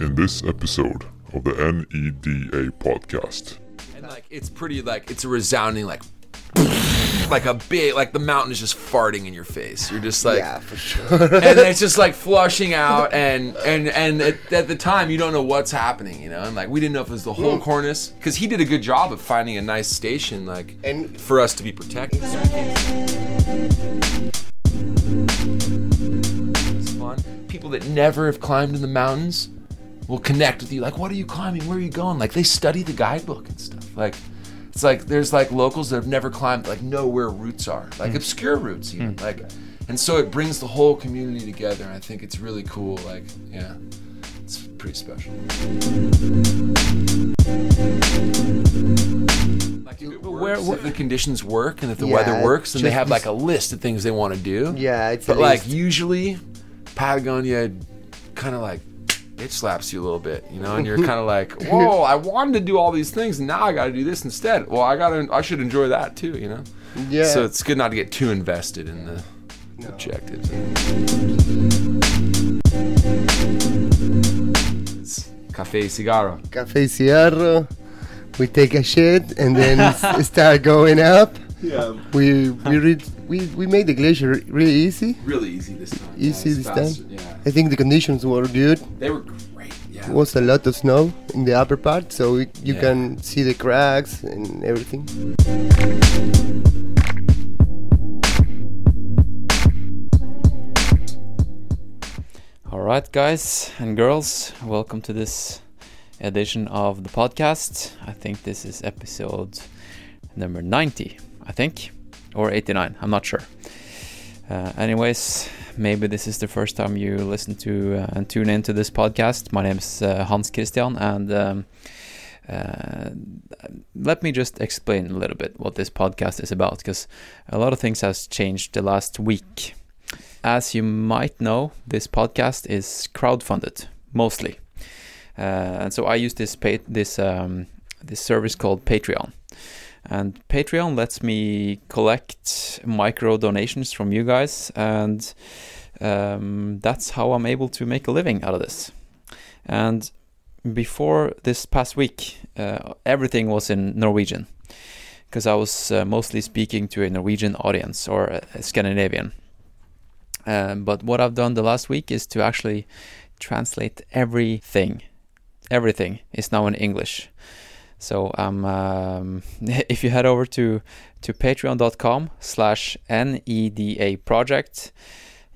in this episode of the NEDA podcast. And like it's pretty like it's a resounding like like a big like the mountain is just farting in your face. You're just like yeah, for sure. and it's just like flushing out and and and at, at the time you don't know what's happening, you know. And like we didn't know if it was the whole cornice because he did a good job of finding a nice station like And- for us to be protected. It's fun. People that never have climbed in the mountains will connect with you. Like, what are you climbing? Where are you going? Like, they study the guidebook and stuff. Like, it's like there's like locals that have never climbed, like know where routes are, like obscure routes even. Like, and so it brings the whole community together. And I think it's really cool. Like, yeah, it's pretty special. Like, if it where- if the conditions work and if the Yeah, weather works, and they have like a list of things they want to do. Yeah, it's But like usually, Patagonia kind of like it slaps you a little bit, you know, and you're kind of like, whoa, I wanted to do all these things, and now I got to do this instead. Well, I got to, I should enjoy that too, you know. Yeah. So it's good not to get too invested in the objectives. It's cafe cigarro. Cafe Cigarro. We take a shit and then start going up. Yeah. We we read, we we made the glacier really easy. Really easy this time. Easy it's this faster, time? Yeah, I think the conditions were good. they were great. Yeah. It was a lot of snow in the upper part, so it, you Yeah. can see the cracks and everything. All right, guys and girls, welcome to this edition of the podcast. I think this is episode number 90, I think, or 89, I'm not sure. Uh, anyways, maybe this is the first time you listen to uh, and tune into this podcast. My name is uh, Hans Christian, and um, uh, let me just explain a little bit what this podcast is about, because a lot of things has changed the last week. As you might know, this podcast is crowdfunded mostly, uh, and so I use this pa- this um, this service called Patreon. And Patreon lets me collect micro donations from you guys, and um, that's how I'm able to make a living out of this. And before this past week, uh, everything was in Norwegian because I was uh, mostly speaking to a Norwegian audience or a, Scandinavian. Um, but what I've done the last week is to actually translate everything. Everything is now in English. So um, um, if you head over to to patreon.com slash NEDA project,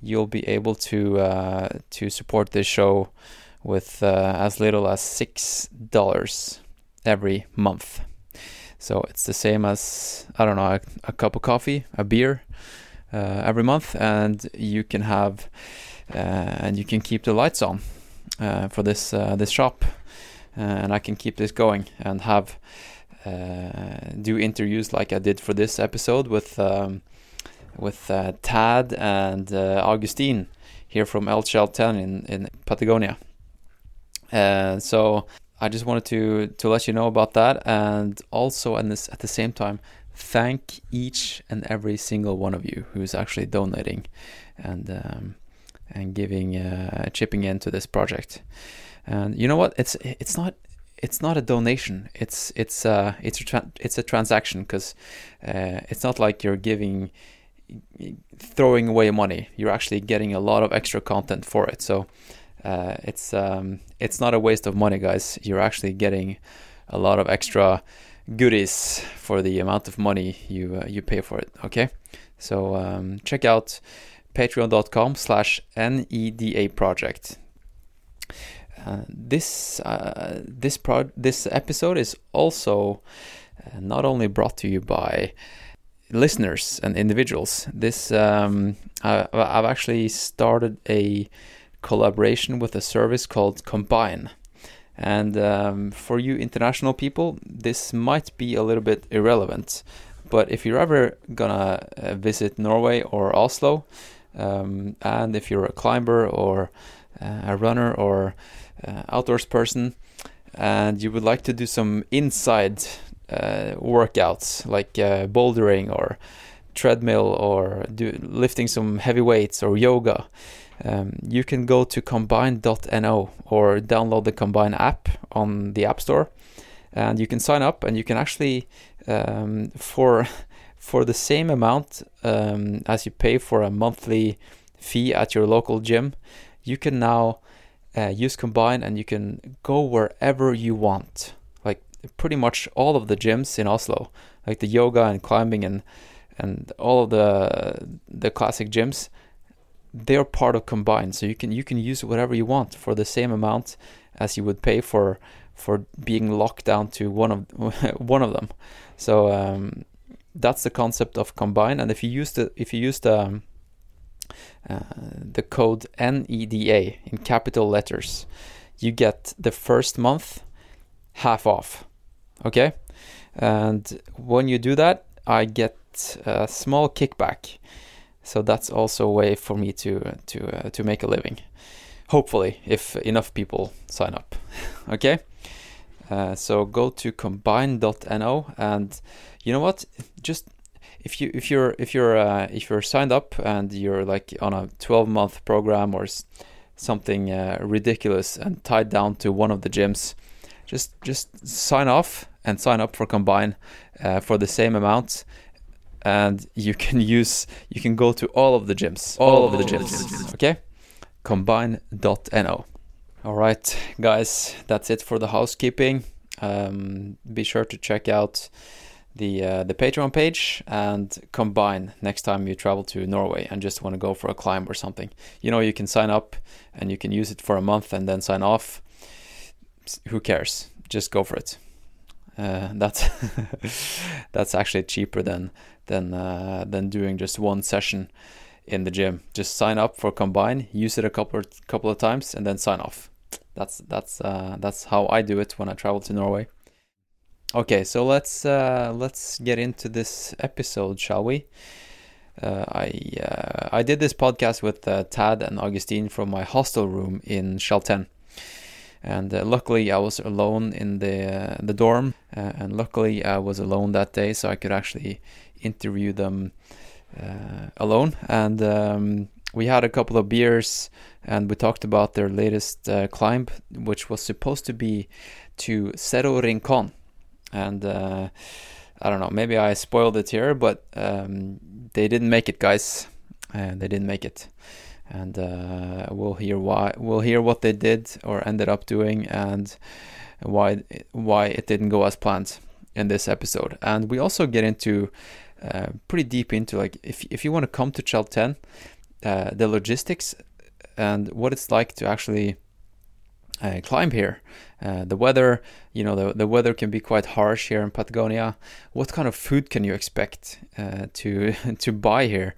you'll be able to uh, to support this show with uh, as little as six dollars every month. So it's the same as I don't know a, a cup of coffee, a beer uh, every month, and you can have uh, and you can keep the lights on uh, for this uh, this shop, and I can keep this going and have uh, do interviews like I did for this episode with um, with uh, Tad and uh, Augustine here from El Chalten in in Patagonia. Uh, so I just wanted to to let you know about that, and also and this at the same time thank each and every single one of you who's actually donating and um, and giving uh, chipping into this project. And you know what? It's it's not it's not a donation. It's it's uh it's a tra- it's a transaction because uh, it's not like you're giving throwing away money. You're actually getting a lot of extra content for it. So uh, it's um, it's not a waste of money, guys. You're actually getting a lot of extra goodies for the amount of money you uh, you pay for it. Okay, so um, check out patreon.com slash neda project. Uh, this uh, this pro- this episode is also uh, not only brought to you by listeners and individuals. This um, I, I've actually started a collaboration with a service called Combine. And um, for you international people, this might be a little bit irrelevant. But if you're ever gonna uh, visit Norway or Oslo, um, and if you're a climber or a runner or outdoors person, and you would like to do some inside uh, workouts like uh, bouldering or treadmill or do lifting some heavy weights or yoga, um, you can go to combine.no or download the Combine app on the App Store, and you can sign up and you can actually um, for for the same amount um, as you pay for a monthly fee at your local gym, you can now uh, use Combine and you can go wherever you want. Like pretty much all of the gyms in Oslo, like the yoga and climbing and and all of the the classic gyms, they're part of Combine. So you can you can use whatever you want for the same amount as you would pay for for being locked down to one of one of them. So um, that's the concept of Combine. And if you use the if you use the um, uh, the code NEDA in capital letters, you get the first month half off. Okay, and when you do that, I get a small kickback. So that's also a way for me to to uh, to make a living. Hopefully, if enough people sign up. okay. Uh, so go to combine.no and you know what? Just if you if you're if you're uh, if you're signed up and you're like on a 12 month program or something uh, ridiculous and tied down to one of the gyms, just just sign off and sign up for Combine uh, for the same amount, and you can use you can go to all of the gyms, all, of the gyms. Okay, combine.no. All right, guys, that's it for the housekeeping. Um, be sure to check out the uh, the Patreon page and combine next time you travel to Norway and just want to go for a climb or something. You know, you can sign up and you can use it for a month and then sign off. Who cares? Just go for it. Uh, that's that's actually cheaper than than uh, than doing just one session in the gym. Just sign up for combine, use it a couple couple of times, and then sign off. That's that's uh, that's how I do it when I travel to Norway. Okay, so let's uh, let's get into this episode, shall we? Uh, I uh, I did this podcast with uh, Tad and Augustine from my hostel room in Chalten, and uh, luckily I was alone in the uh, the dorm, and luckily I was alone that day, so I could actually interview them alone. And um, we had a couple of beers, and we talked about their latest climb, which was supposed to be to Cerro Rincon and uh, I don't know. Maybe I spoiled it here, but um, they didn't make it, guys. Uh, they didn't make it, and uh, we'll hear why. We'll hear what they did or ended up doing, and why why it didn't go as planned in this episode. And we also get into uh, pretty deep into like if if you want to come to Chalten, uh, the logistics and what it's like to actually uh, climb here. Uh, the weather, you know, the, the weather can be quite harsh here in Patagonia. What kind of food can you expect uh, to to buy here?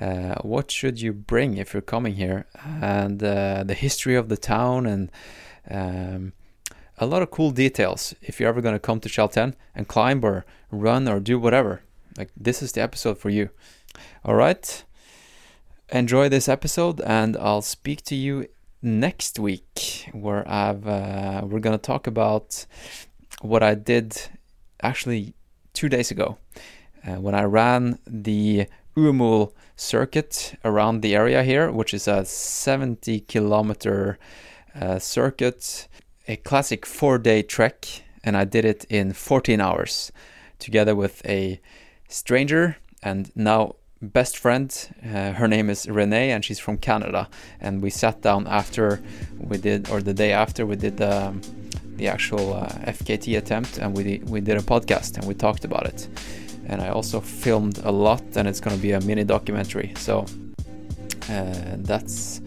Uh, what should you bring if you're coming here? And uh, the history of the town and um, a lot of cool details. If you're ever going to come to Chalten and climb or run or do whatever, like this is the episode for you. All right. Enjoy this episode, and I'll speak to you next week where I've uh, we're gonna talk about what I did actually two days ago uh, when I ran the Huemul circuit around the area here, which is a 70 kilometer uh, circuit, a classic four day trek, and I did it in 14 hours together with a stranger and now best friend. Uh, her name is Renee, and she's from Canada. And we sat down after we did, or the day after we did the the actual uh, FKT attempt, and we did, we did a podcast and we talked about it. And I also filmed a lot, and it's going to be a mini documentary. So uh, that's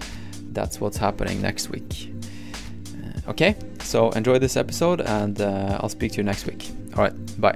that's what's happening next week. Uh, okay, so enjoy this episode, and uh, I'll speak to you next week. All right, bye.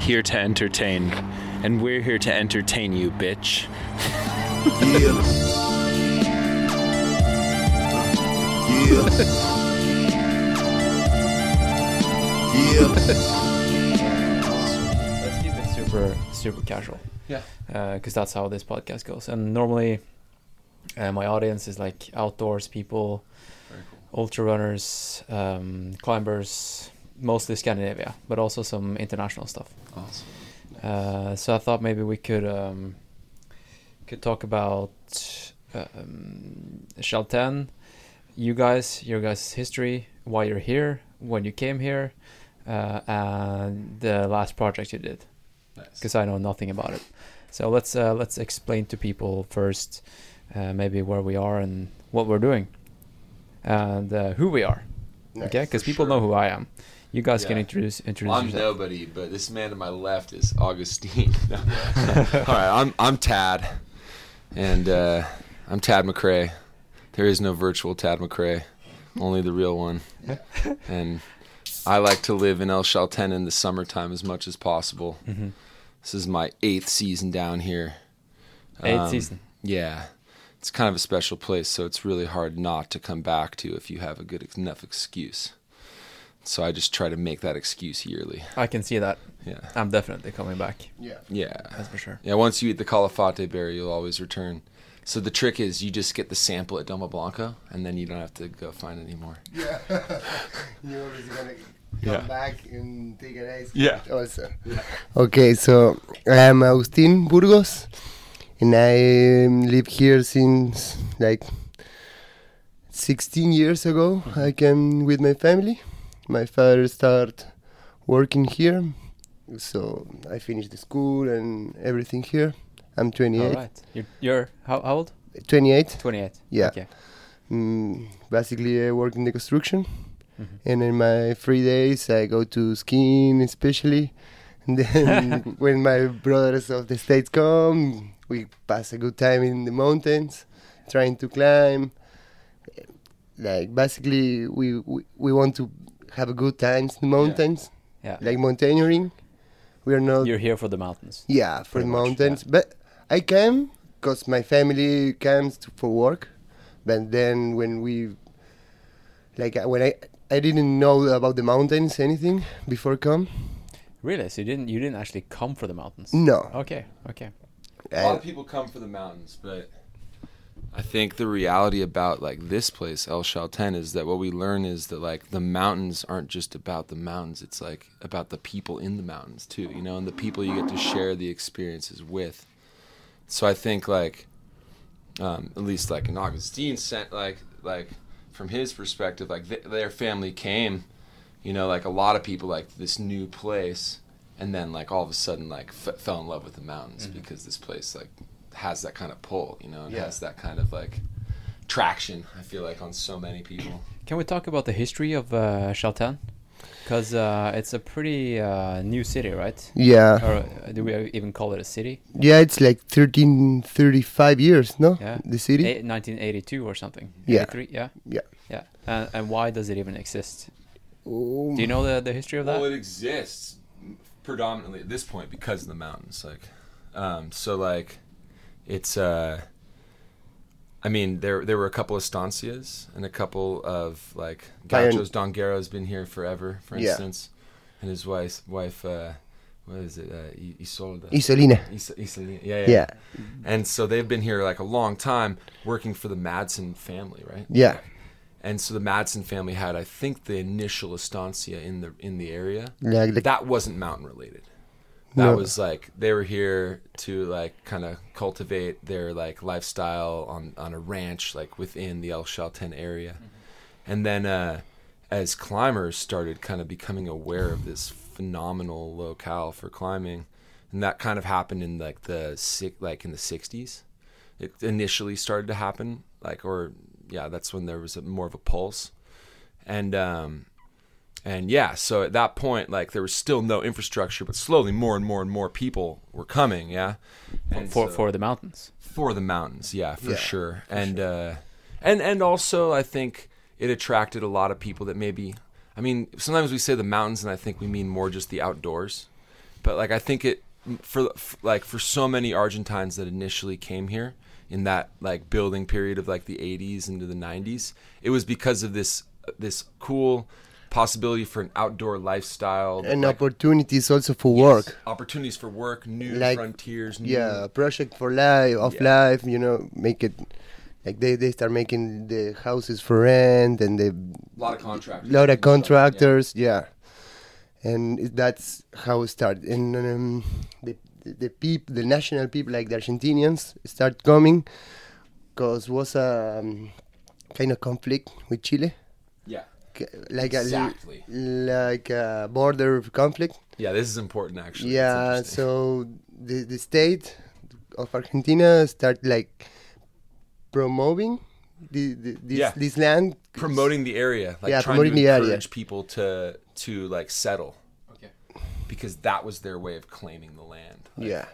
here to entertain. And we're here to entertain you, bitch. yeah. yeah. yeah. Let's keep it super super casual. Yeah. Because that's how this podcast goes. And normally, uh, my audience is like outdoors people, cool. ultra runners, um, climbers, mostly Scandinavia, but also some international stuff. Awesome. Uh, so I thought maybe we could um, could talk about um, you guys, your guys' history, why you're here, when you came here, uh, and the last project you did, Nice. because I know nothing about it. So let's uh, let's explain to people first, uh, maybe where we are and what we're doing, and uh, who we are. Nice. Okay, because people sure. know who I am. You guys can introduce introduce Well, I'm yourself. nobody, but this man to my left is Augustine. No. All right, I'm I'm Tad, and uh, I'm Tad McRae. There is no virtual Tad McRae, only the real one. And I like to live in El Chalten in the summertime as much as possible. Mhm. This is my eighth season down here. Eighth Um, season. Yeah, it's kind of a special place, so it's really hard not to come back to if you have a good enough excuse. So I just try to make that excuse yearly. I can see that. Yeah. I'm definitely coming back. Yeah. Yeah. That's for sure. Yeah, once you eat the calafate berry, you'll always return. So the trick is you just get the sample at Domo Blanco, and then you don't have to go find any more. Yeah. You're always gonna come Yeah. back and take an ice Yeah. cream also. Okay, so I'm Agustin Burgos, and I um, live here since like 16 years ago. I came with my family. My father started working here, so I finished the school and everything here. I'm 28. All right. You're, you're how, how old? 28. 28. Yeah. Okay. Mm, basically, I work in the construction, Mhm. and in my free days, I go to skiing, especially. And then when my brothers of the states come, we pass a good time in the mountains, trying to climb. Like basically, we we, we want to have a good times in the mountains, Yeah. like mountaineering. We are not You're here for the mountains. yeah, for Pretty the much, mountains. But I came because my family comes to, for work. But then when we, like uh, when I, I didn't know about the mountains anything before come. Really? So you didn't you didn't actually come for the mountains? No, Okay. Okay. A lot of people come for the mountains, but I think the reality about like this place, El Chalten, is that what we learn is that like the mountains aren't just about the mountains. It's like about the people in the mountains too, you know, and the people you get to share the experiences with. So I think like, um, at least like in Augustine sent like like from his perspective, like th- their family came, you know, like a lot of people like this new place, and then like all of a sudden like f- fell in love with the mountains because this place like has that kind of pull, you know, it Yeah. has that kind of like traction. I feel like on so many people. Can we talk about the history of uh, Chalten? Because uh, it's a pretty uh, new city, right? yeah, Or uh, do we even call it a city? yeah, it's like 13, 35 years, no? Yeah. The city. A- 1982 or something. Yeah. 83? Yeah. Yeah. Yeah. And, and why does it even exist? Oh, Do you know the, the history of that? Well, it exists predominantly at this point because of the mountains. Like, um, so like, it's. Uh, I mean, there there were a couple of estancias and a couple of like Gauchos. Don Guerra's been here forever, for Yeah. instance, and his wife wife. Uh, what is it? Uh, Isolda. Isolina. Is- Isolina. Yeah, yeah. Yeah, And so they've been here like a long time, working for the Madsen family, right? yeah, And so the Madsen family had, I think, the initial estancia in the in the area like the, that wasn't mountain related. That No. was like they were here to like kind of cultivate their like lifestyle on on a ranch like within the El Chalten area. And then uh as climbers started kind of becoming aware of this phenomenal locale for climbing and that kind of happened in like the sick like in the 60s. It initially started to happen like or yeah, that's when there was a, more of a pulse. And um and yeah, so at that point, like there was still no infrastructure, but slowly more and more and more people were coming. Yeah, and for, so- for the mountains. for the mountains, yeah, for Yeah, sure. and uh, and and also, I think it attracted a lot of people that maybe I mean, sometimes we say the mountains, and I think we mean more just the outdoors. But like, I think it for, for like for so many Argentines that initially came here in that like building period of like the 80s into the 90s, it was because of this this cool possibility for an outdoor lifestyle, and like, opportunities also for work. opportunities for work, new Like, frontiers, new, Yeah, project for life, of Yeah. life. You know, make it like they they start making the houses for rent and the a lot of contractors, lot of stuff, yeah. contractors. Yeah, and that's how it started. And um, the the, the people, the national people, like the Argentinians, start coming because was a um, kind of conflict with Chile, Yeah, like Exactly. a like a border conflict. yeah. This is important actually. Yeah, so the the state of Argentina start like promoting the, the this, Yeah. this land promoting the area, like Yeah, trying promoting to the area. people to to like settle, Okay. because that was their way of claiming the land like, Yeah,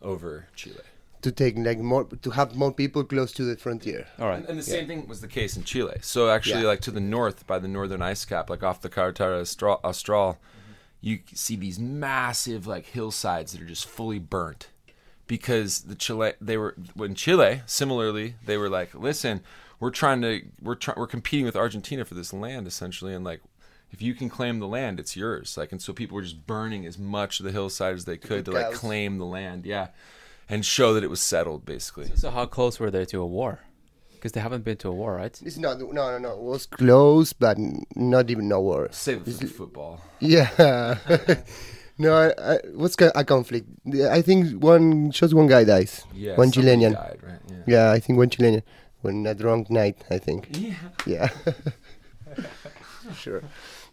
over Chile. To take like more to have more people close to the frontier. All right. And, and the same thing was the case in Chile. So actually, Yeah. like to the north, by the northern ice cap, like off the Carretera Austral, Austral mm-hmm. you see these massive like hillsides that are just fully burnt because the Chile they were when Chile similarly they were like, listen, we're trying to we're trying we're competing with Argentina for this land essentially, and like. If you can claim the land, it's yours. Like, and so people were just burning as much of the hillside as they could to like claim the land, yeah, and show that it was settled, basically. So how close were they to a war? Because they haven't been to a war, right? It's not no no no. It was close, but not even no war. Save it for football. Yeah. no, I, I, what's a conflict? I think one just one guy dies. Yeah, one Chilean. died, right? Yeah. Yeah, I think one Chilean. When a drunk night, I think. Yeah. Yeah. sure.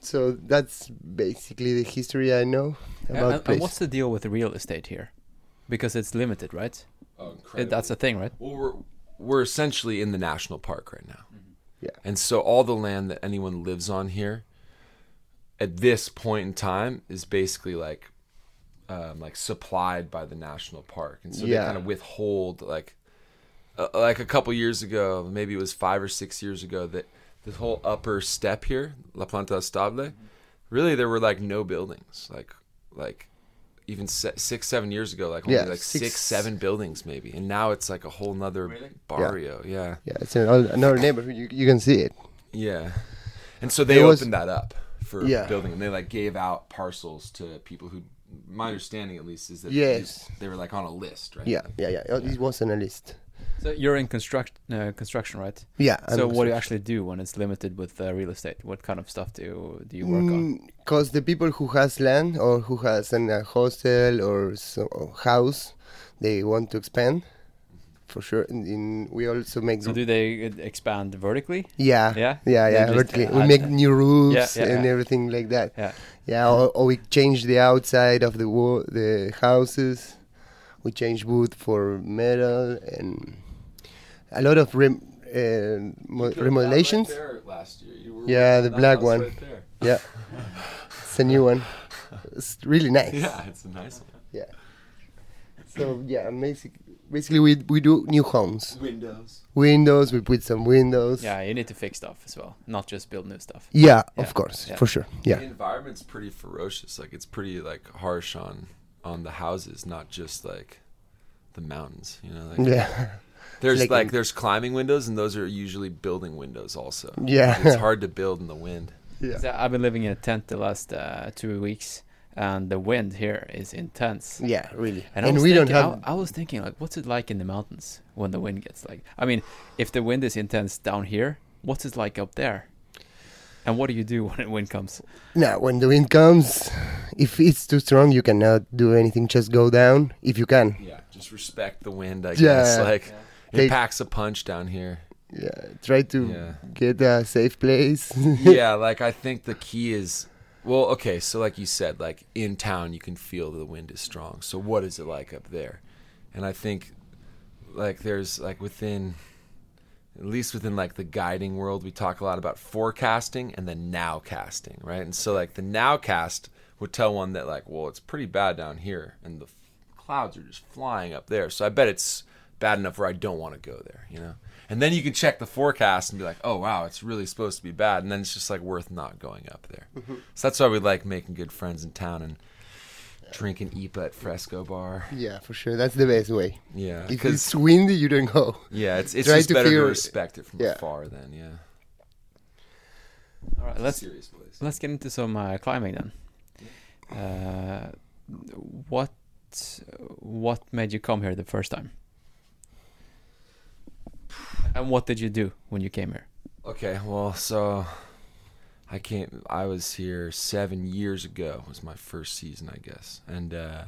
So that's basically the history I know about and- place. and what's the deal with real estate here? Because it's limited, right? Oh, It, that's the thing, right? well, we're we're essentially in the national park right now. Yeah. And so all the land that anyone lives on here, at this point in time, is basically like, um, like supplied by the national park, and so they Yeah. kind of withhold like, uh, like a couple years ago, maybe it was five or six years ago that this whole upper step here, La Planta Estable, really there were like no buildings, like like even se- six seven years ago, like only Yeah, like six, six- seven buildings maybe, and now it's like a whole nother barrio. Yeah. yeah, it's an, another neighborhood. You, you can see it. yeah, And so they There was- opened that up for Yeah. building, and they like gave out parcels to people who, my understanding at least, is that Yes. they were like on a list, right? Yeah, yeah, yeah. Oh, this was on a list. So you're in construct uh, construction, right? Yeah. so what do you actually do when it's limited with uh, real estate? What kind of stuff do you, do you work on? Because the people who has land or who has an, a hostel or so, or house, they want to expand, for sure. And in, we also make So do they uh, expand vertically? yeah, Yeah? yeah, yeah. vertically. we make new roofs Yeah, yeah, and yeah. everything like that. Yeah. Yeah, or, or we change the outside of the wall, the houses. We change wood for metal and a lot of rem, uh, mo- remodelations. last year. You were Yeah, the that black house one. right there. Yeah, it's a new one. It's really nice. Yeah, it's a nice one. Yeah. So yeah, basic, basically we we do new homes, Windows. windows. We put some windows. Yeah, you need to fix stuff as well, not just build new stuff. Yeah, Yeah. of course, Yeah. for sure. Yeah. The Yeah, environment's pretty ferocious. Like it's pretty like harsh on on the houses, not just like the mountains. You know, like yeah, there's like like, there's climbing windows, and those are usually building windows also. Yeah. it's hard to build in the wind. yeah. So I've been living in a tent the last uh, two weeks, and the wind here is intense. Yeah, really. And, And, I was we don't thinking- have. I, I was thinking, like, what's it like in the mountains when the wind gets like? I mean, if the wind is intense down here, what's it like up there? And what do you do when the wind comes? No, when the wind comes, if it's too strong, you cannot do anything. Just go down if you can. Yeah, just respect the wind. I Yeah. guess like it They- packs a punch down here. Yeah, try to Yeah. get a safe place. yeah, like I think the key is well, okay, so like you said, like in town you can feel the wind is strong. So what is it like up there? And I think like there's like within at least within like the guiding world, we talk a lot about forecasting and then nowcasting, right? And so like the nowcast would tell one that like, well, it's pretty bad down here and the f- clouds are just flying up there. So I bet it's bad enough where I don't want to go there, you know. And then you can check the forecast and be like, oh wow, it's really supposed to be bad, and then it's just like worth not going up there. So that's why we like making good friends in town and drinking IPA at Fresco Bar. Yeah, for sure. That's the best way. Yeah, If because it's windy, you don't go. yeah, it's it's try just to better to feel- respect it from yeah. afar. Then yeah, All right, let's serious place. let's get into some uh, climbing then. Uh, what what made you come here the first time? And what did you do when you came here? Okay, well, so I came. I was here seven years ago. It was my first season, I guess, and uh,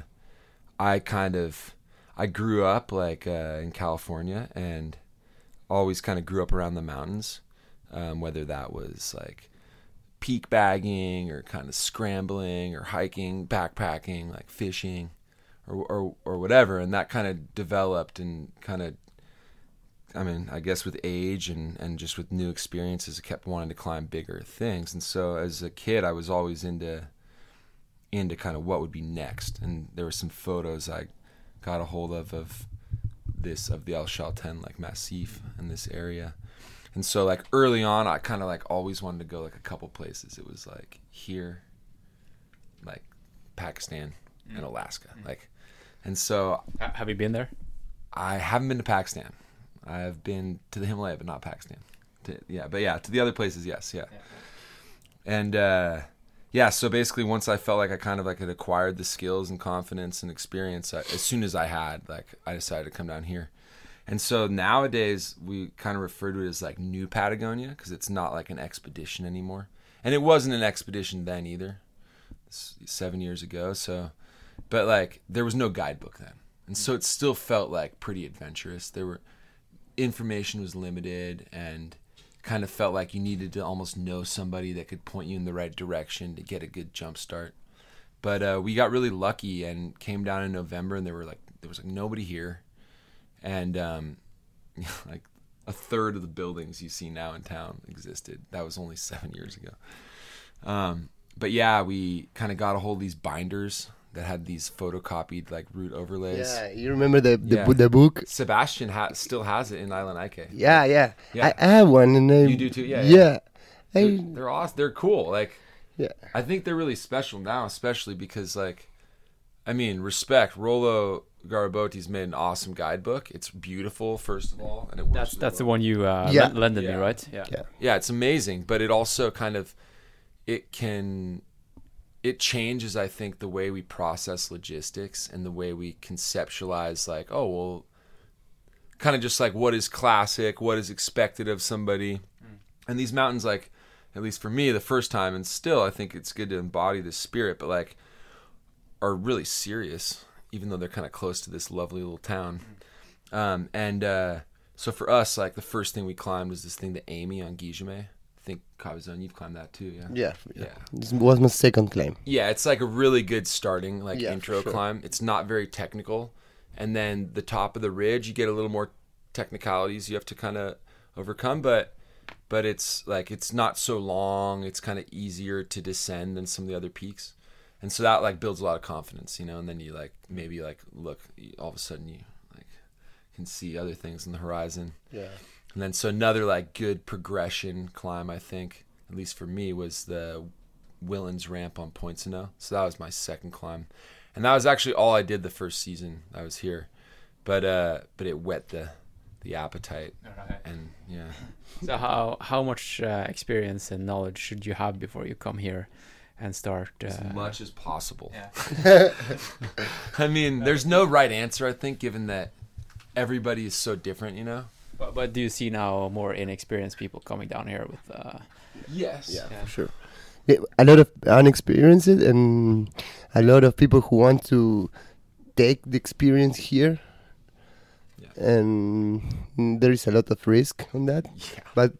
I kind of I grew up like uh, in California, and always kind of grew up around the mountains. Um, whether that was like peak bagging or kind of scrambling or hiking, backpacking, like fishing, or or or whatever, and that kind of developed and kind of I mean, I guess with age and, and just with new experiences, I kept wanting to climb bigger things. And so as a kid, I was always into into kind of what would be next. And there were some photos I got a hold of of this of the El Chalten like Massif in this area. And so like early on, I kind of like always wanted to go like a couple places. It was like here, like Pakistan and mm. Alaska, mm. like. And so Have you been there? I haven't been to Pakistan. I've been to the Himalaya, but not Pakistan. To, yeah, but yeah, to the other places, yes, yeah. And uh, yeah, so basically, once I felt like I kind of like had acquired the skills and confidence and experience, I, as soon as I had, like, I decided to come down here. And so nowadays, we kind of refer to it as like New Patagonia because it's not like an expedition anymore, and it wasn't an expedition then either, seven years ago. So, but like there was no guidebook then, and so it still felt like pretty adventurous. There were information was limited and kind of felt like you needed to almost know somebody that could point you in the right direction to get a good jump start. But uh, we got really lucky and came down in November, and there were like there was like nobody here, and um, like a third of the buildings you see now in town existed. That was only seven years ago. Um, but yeah, we kind of got a hold of these binders that had these photocopied like route overlays. Yeah, you remember the the, Yeah. the book? Sebastian ha- still has it in Island Ike. Yeah, yeah. Yeah. I, I have one, and I, You do too? Yeah, yeah. Yeah, They're, they're awesome. They're cool. Like, yeah. I think they're really special now, especially because, like, I mean, respect. Rolo Garibotti's made an awesome guidebook. It's beautiful, first of all, and it works. That's that's the one you uh, Yeah. lent- lended Yeah. me, right? Yeah. Yeah. Yeah, it's amazing, but it also kind of it can it changes I think the way we process logistics and the way we conceptualize like, oh, well kind of just like what is classic, what is expected of somebody. And these mountains like at least for me the first time and still I think it's good to embody the spirit, but like are really serious even though they're kind of close to this lovely little town. Um, and uh, so for us, like the first thing we climbed was this thing, the Amy on Guillaumet. I think Cabezon, you've climbed that too, yeah. yeah, Yeah. This was my second climb. Yeah, it's like a really good starting like Yeah, intro sure. climb. It's not very technical, and then the top of the ridge, you get a little more technicalities you have to kind of overcome, but but it's like it's not so long. It's kind of easier to descend than some of the other peaks, and so that like builds a lot of confidence, you know. And then you like maybe like look, all of a sudden you like can see other things in the horizon. Yeah. And then so another like good progression climb, I think, at least for me, was the Whillans ramp on Poincenot. So that was my second climb, and that was actually all I did the first season I was here. But uh, but it whet the the appetite, and yeah, So how how much uh, experience and knowledge should you have before you come here and start? as Uh, much as possible. Yeah. I mean, there's no right answer. I think, given that everybody is so different, you know. But, but do you see now more inexperienced people coming down here with? Uh, Yes. Yeah, Yeah. for sure. Yeah, a lot of unexperienced and a lot of people who want to take the experience here. Yeah. And there is a lot of risk on that. Yeah. But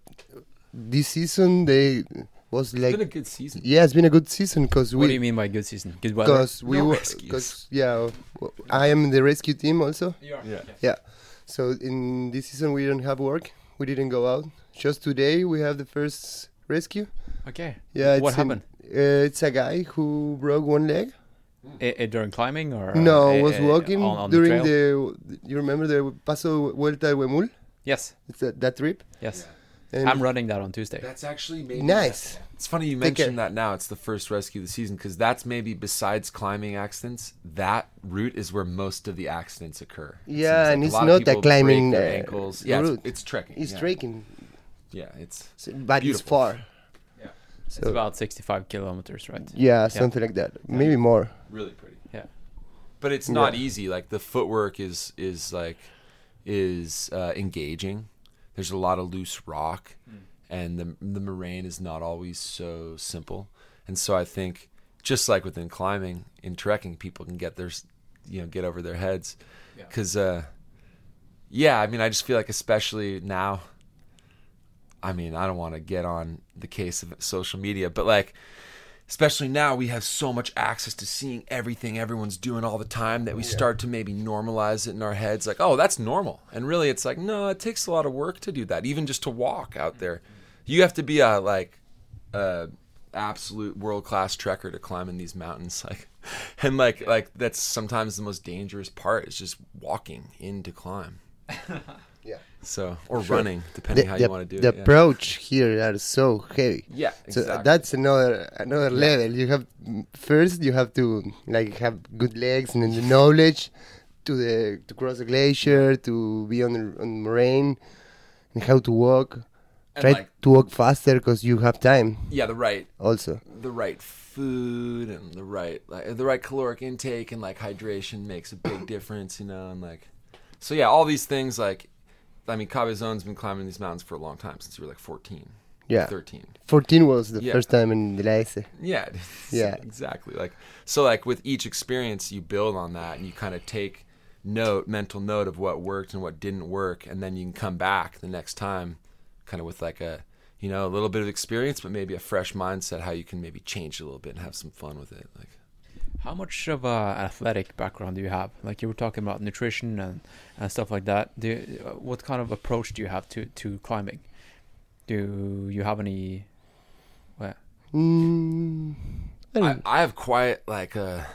this season they was It's like been a good season. yeah, it's been a good season because we. what do we you mean by good season? Good weather. because we No were because yeah, I am in the rescue team also. Yeah. Yeah. So in this season we don't have work. We didn't go out. Just today we have the first rescue. Okay. Yeah, What it's in- happened? uh, it's a guy who broke one leg. I- I- during climbing or? no, uh, was uh, walking on, on during the, trail? the, You remember the Paso Vuelta de Huemul? Yes, It's that, that trip. yes. And I'm running that on Tuesday. That's actually maybe nice. It's funny you Take care. mentioned that now. It's the first rescue of the season because that's maybe besides climbing accidents, that route is where most of the accidents occur. It Yeah, seems and it's not that climbing, their uh, ankles. Yeah, it's, route. it's trekking. It's yeah. trekking, Yeah, it's so- but it's far. Yeah. It's about 65 kilometers, right? yeah, something like that. Maybe more. really pretty. Yeah. But it's not Yeah. easy. Like the footwork is is like is uh, engaging. There's a lot of loose rock, and the the moraine is not always so simple. And so I think just like within climbing in trekking, people can get their you know get over their heads Yeah. because uh, yeah, I mean I just feel like especially now. I mean I don't want to get on the case of social media, but like especially now we have so much access to seeing everything everyone's doing all the time that we start to maybe normalize it in our heads like oh that's normal. And really it's like no it takes a lot of work to do that even just to walk out there. You have to be a like a absolute world class trekker to climb in these mountains like and like like that's sometimes the most dangerous part is just walking in to climb Yeah. so or Sure. running depending how you want to do the it yeah. approach here are so heavy. yeah uh, Exactly. So that's another another level. You have first you have to like have good legs and then the knowledge to the to cross the glacier to be on the, on the moraine and how to walk. And, Try like, to walk faster because you have time yeah the right also. the right food and the right like the right caloric intake and like hydration makes a big difference, you know, and like so yeah, all these things like I mean Cabezon's been climbing these mountains for a long time since you were like 14, Yeah. 13. 14 was the Yeah. first time in the Laise. Yeah. Yeah. exactly. Like so like with each experience you build on that and you kind of take note, mental note of what worked and what didn't work and then you can come back the next time kind of with like a you know, a little bit of experience but maybe a fresh mindset how you can maybe change a little bit and have some fun with it. Like How much of a athletic background do you have? Like you were talking about nutrition and, and stuff like that. Do you, uh, what kind of approach do you have to, to climbing? Do you have any? Well, Mm, I I, I have quite like a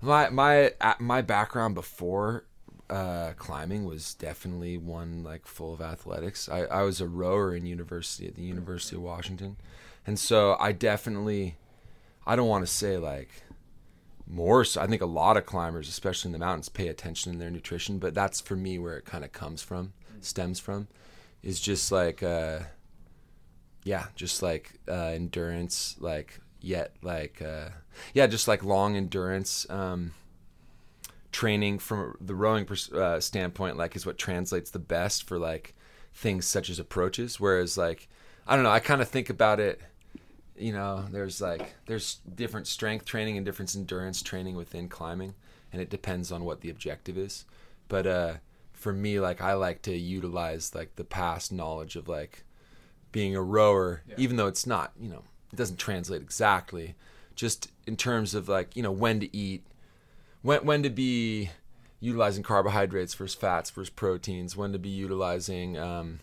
my my uh, my background before uh, climbing was definitely one like full of athletics. I, I was a rower in university at the University of Washington, and so I definitely I don't want to say like more. So I think a lot of climbers, especially in the mountains, pay attention in their nutrition. But that's for me where it kind of comes from, stems from, is just like. Uh, yeah just like uh endurance like yet like uh yeah just like long endurance um training from the rowing uh, standpoint like is what translates the best for like things such as approaches whereas like i don't know i kind of think about it you know there's like there's different strength training and different endurance training within climbing and it depends on what the objective is. But uh for me like i like to utilize like the past knowledge of like being a rower, even though it's not, you know, it doesn't translate exactly, just in terms of like, you know, when to eat, when when to be utilizing carbohydrates versus fats versus proteins, when to be utilizing, um,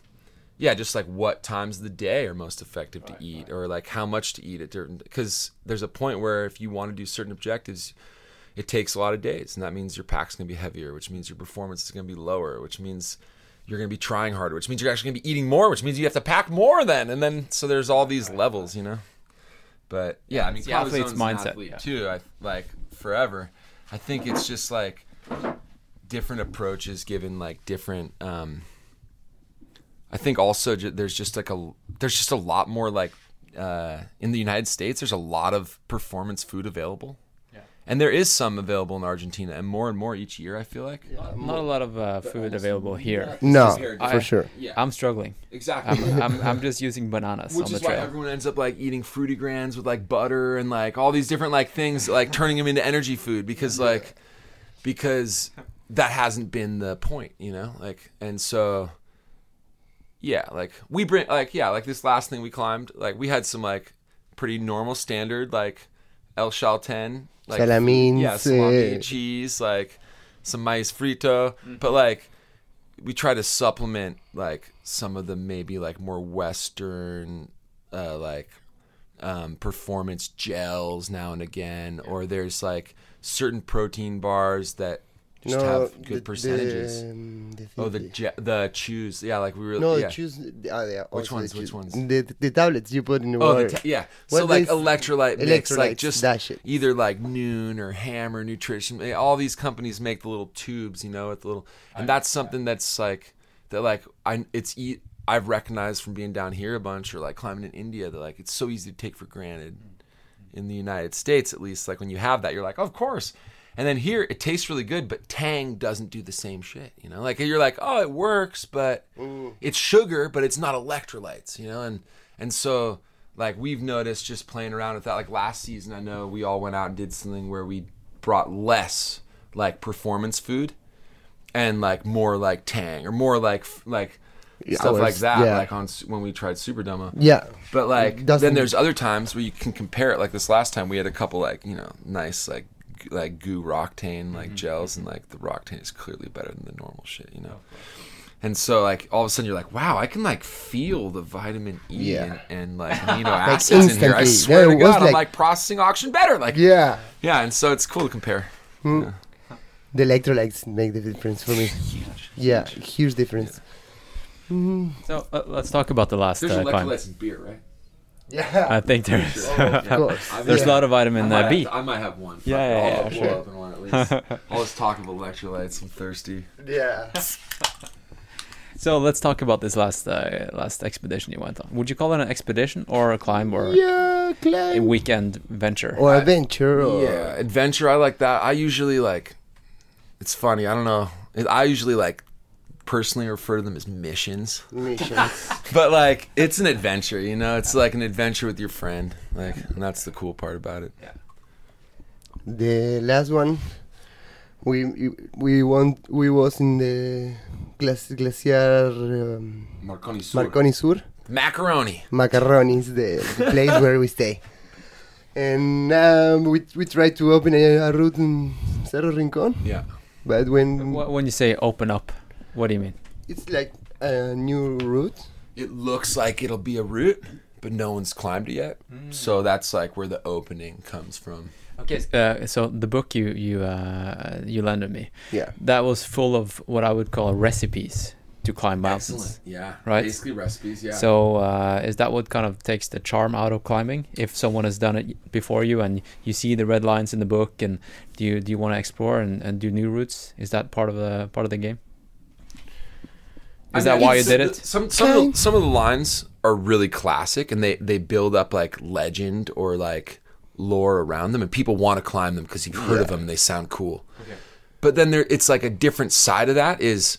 yeah, just like what times of the day are most effective to eat, or like how much to eat at certain. Because there's a point where if you want to do certain objectives, it takes a lot of days, and that means your pack's gonna be heavier, which means your performance is gonna be lower, which means you're going to be trying harder, which means you're actually going to be eating more, which means you have to pack more then. And then, so there's all these levels, you know? But yeah, I mean, it's the athlete's mindset, athlete yeah. too. I like forever. I think it's just like different approaches given like different, um, I think also ju- there's just like a, there's just a lot more like, uh, in the United States, there's a lot of performance food available. And there is some available in Argentina, and more and more each year. I feel like. not a lot of uh, food available here. no, compared for sure. Yeah. I'm struggling. Exactly. I'm, I'm, I'm just using bananas Which on the is why everyone ends up like eating Frutigrans with like butter and like all these different like things, like turning them into energy food because like because that hasn't been the point, you know? Like and so yeah, like we bring like yeah, like this last thing we climbed, like we had some like pretty normal standard like El Chalten, like Salamines, yeah, salami, uh, cheese, like some mais frito, but like we try to supplement like some of the maybe like more western uh like um performance gels now and again. Or there's like certain protein bars that Just no, have good the- percentages. The, um, the oh, the thing- je- the chews. Yeah, like we were. no, yeah. choose. Oh, yeah. Which ones, which ones? The, the tablets you put in the Oh, water. the ta- yeah. What so like electrolyte mix, like just that shit. either like Nuun or Hammer Nutrition. All these companies make the little tubes, you know, with the little, and that's something that's like that. Like I, it's e- I've recognized from being down here a bunch or like climbing in India that like it's so easy to take for granted. In the United States, at least, like when you have that, you're like, of course. And then here, it tastes really good, but Tang doesn't do the same shit. You know, like you're like, oh, it works, but it's sugar, but it's not electrolytes. You know, and and so like we've noticed just playing around with that. Like last season, I know we all went out and did something where we brought less like performance food and like more like Tang or more like like Yeah, stuff like that. yeah. Like on when we tried Superdoma. Yeah. But like then there's other times where you can compare it. Like this last time we had a couple like you know nice like like GU Roctane like gels and like the Roctane is clearly better than the normal shit, you know. And so like all of a sudden you're like, wow, I can like feel the vitamin E Yeah. and, and like amino acids in here. I instantly. swear There to was, God, I'm like- like processing oxygen better. Like yeah. Yeah. and so it's cool to compare. The electrolytes make the difference for me. Huge. Yeah, huge difference. So uh, let's talk about the last There's uh, electrolytes in beer, right? Yeah. I think there's of course. I there's a lot of vitamin I might, uh, have B. to- I might have one. Yeah, yeah, I'll yeah, sure. one at least. All this talk of electrolytes. I'm thirsty. Yeah. So let's talk about this last uh, last expedition you went on. Would you call it an expedition or a climb or Yeah, climb. a weekend venture? Or adventure. Or Yeah, adventure. I like that. I usually like. It's funny. I don't know. I usually like personally refer to them as missions, missions. but like it's an adventure. You know, it's like an adventure with your friend. Like, and that's the cool part about it. Yeah. The last one, we we want we was in the glac- glacier um, Marconi Sur. Marconi Sur. Macaroni. Macaroni is the, the place where we stay. And um, we we tried to open a, a route in Cerro Rincon, Yeah. but when When you say open up, what do you mean? it's like a new route, It looks like it'll be a route, but no one's climbed it yet. So that's like where the opening comes from. Okay. Uh, so the book you you uh, you lended me yeah, that was full of what I would call recipes to climb mountains. Yeah. Right. Basically recipes. Yeah. So uh, is that what kind of takes the charm out of climbing? If someone has done it before you and you see the red lines in the book, and do you do you want to explore and, and do new routes? Is that part of the part of the game? Is that why you did it? Some some of the, some of the lines are really classic, and they they build up like legend or like lore around them, and people want to climb them because you've heard of them. and They sound cool. But then there, it's like a different side of that is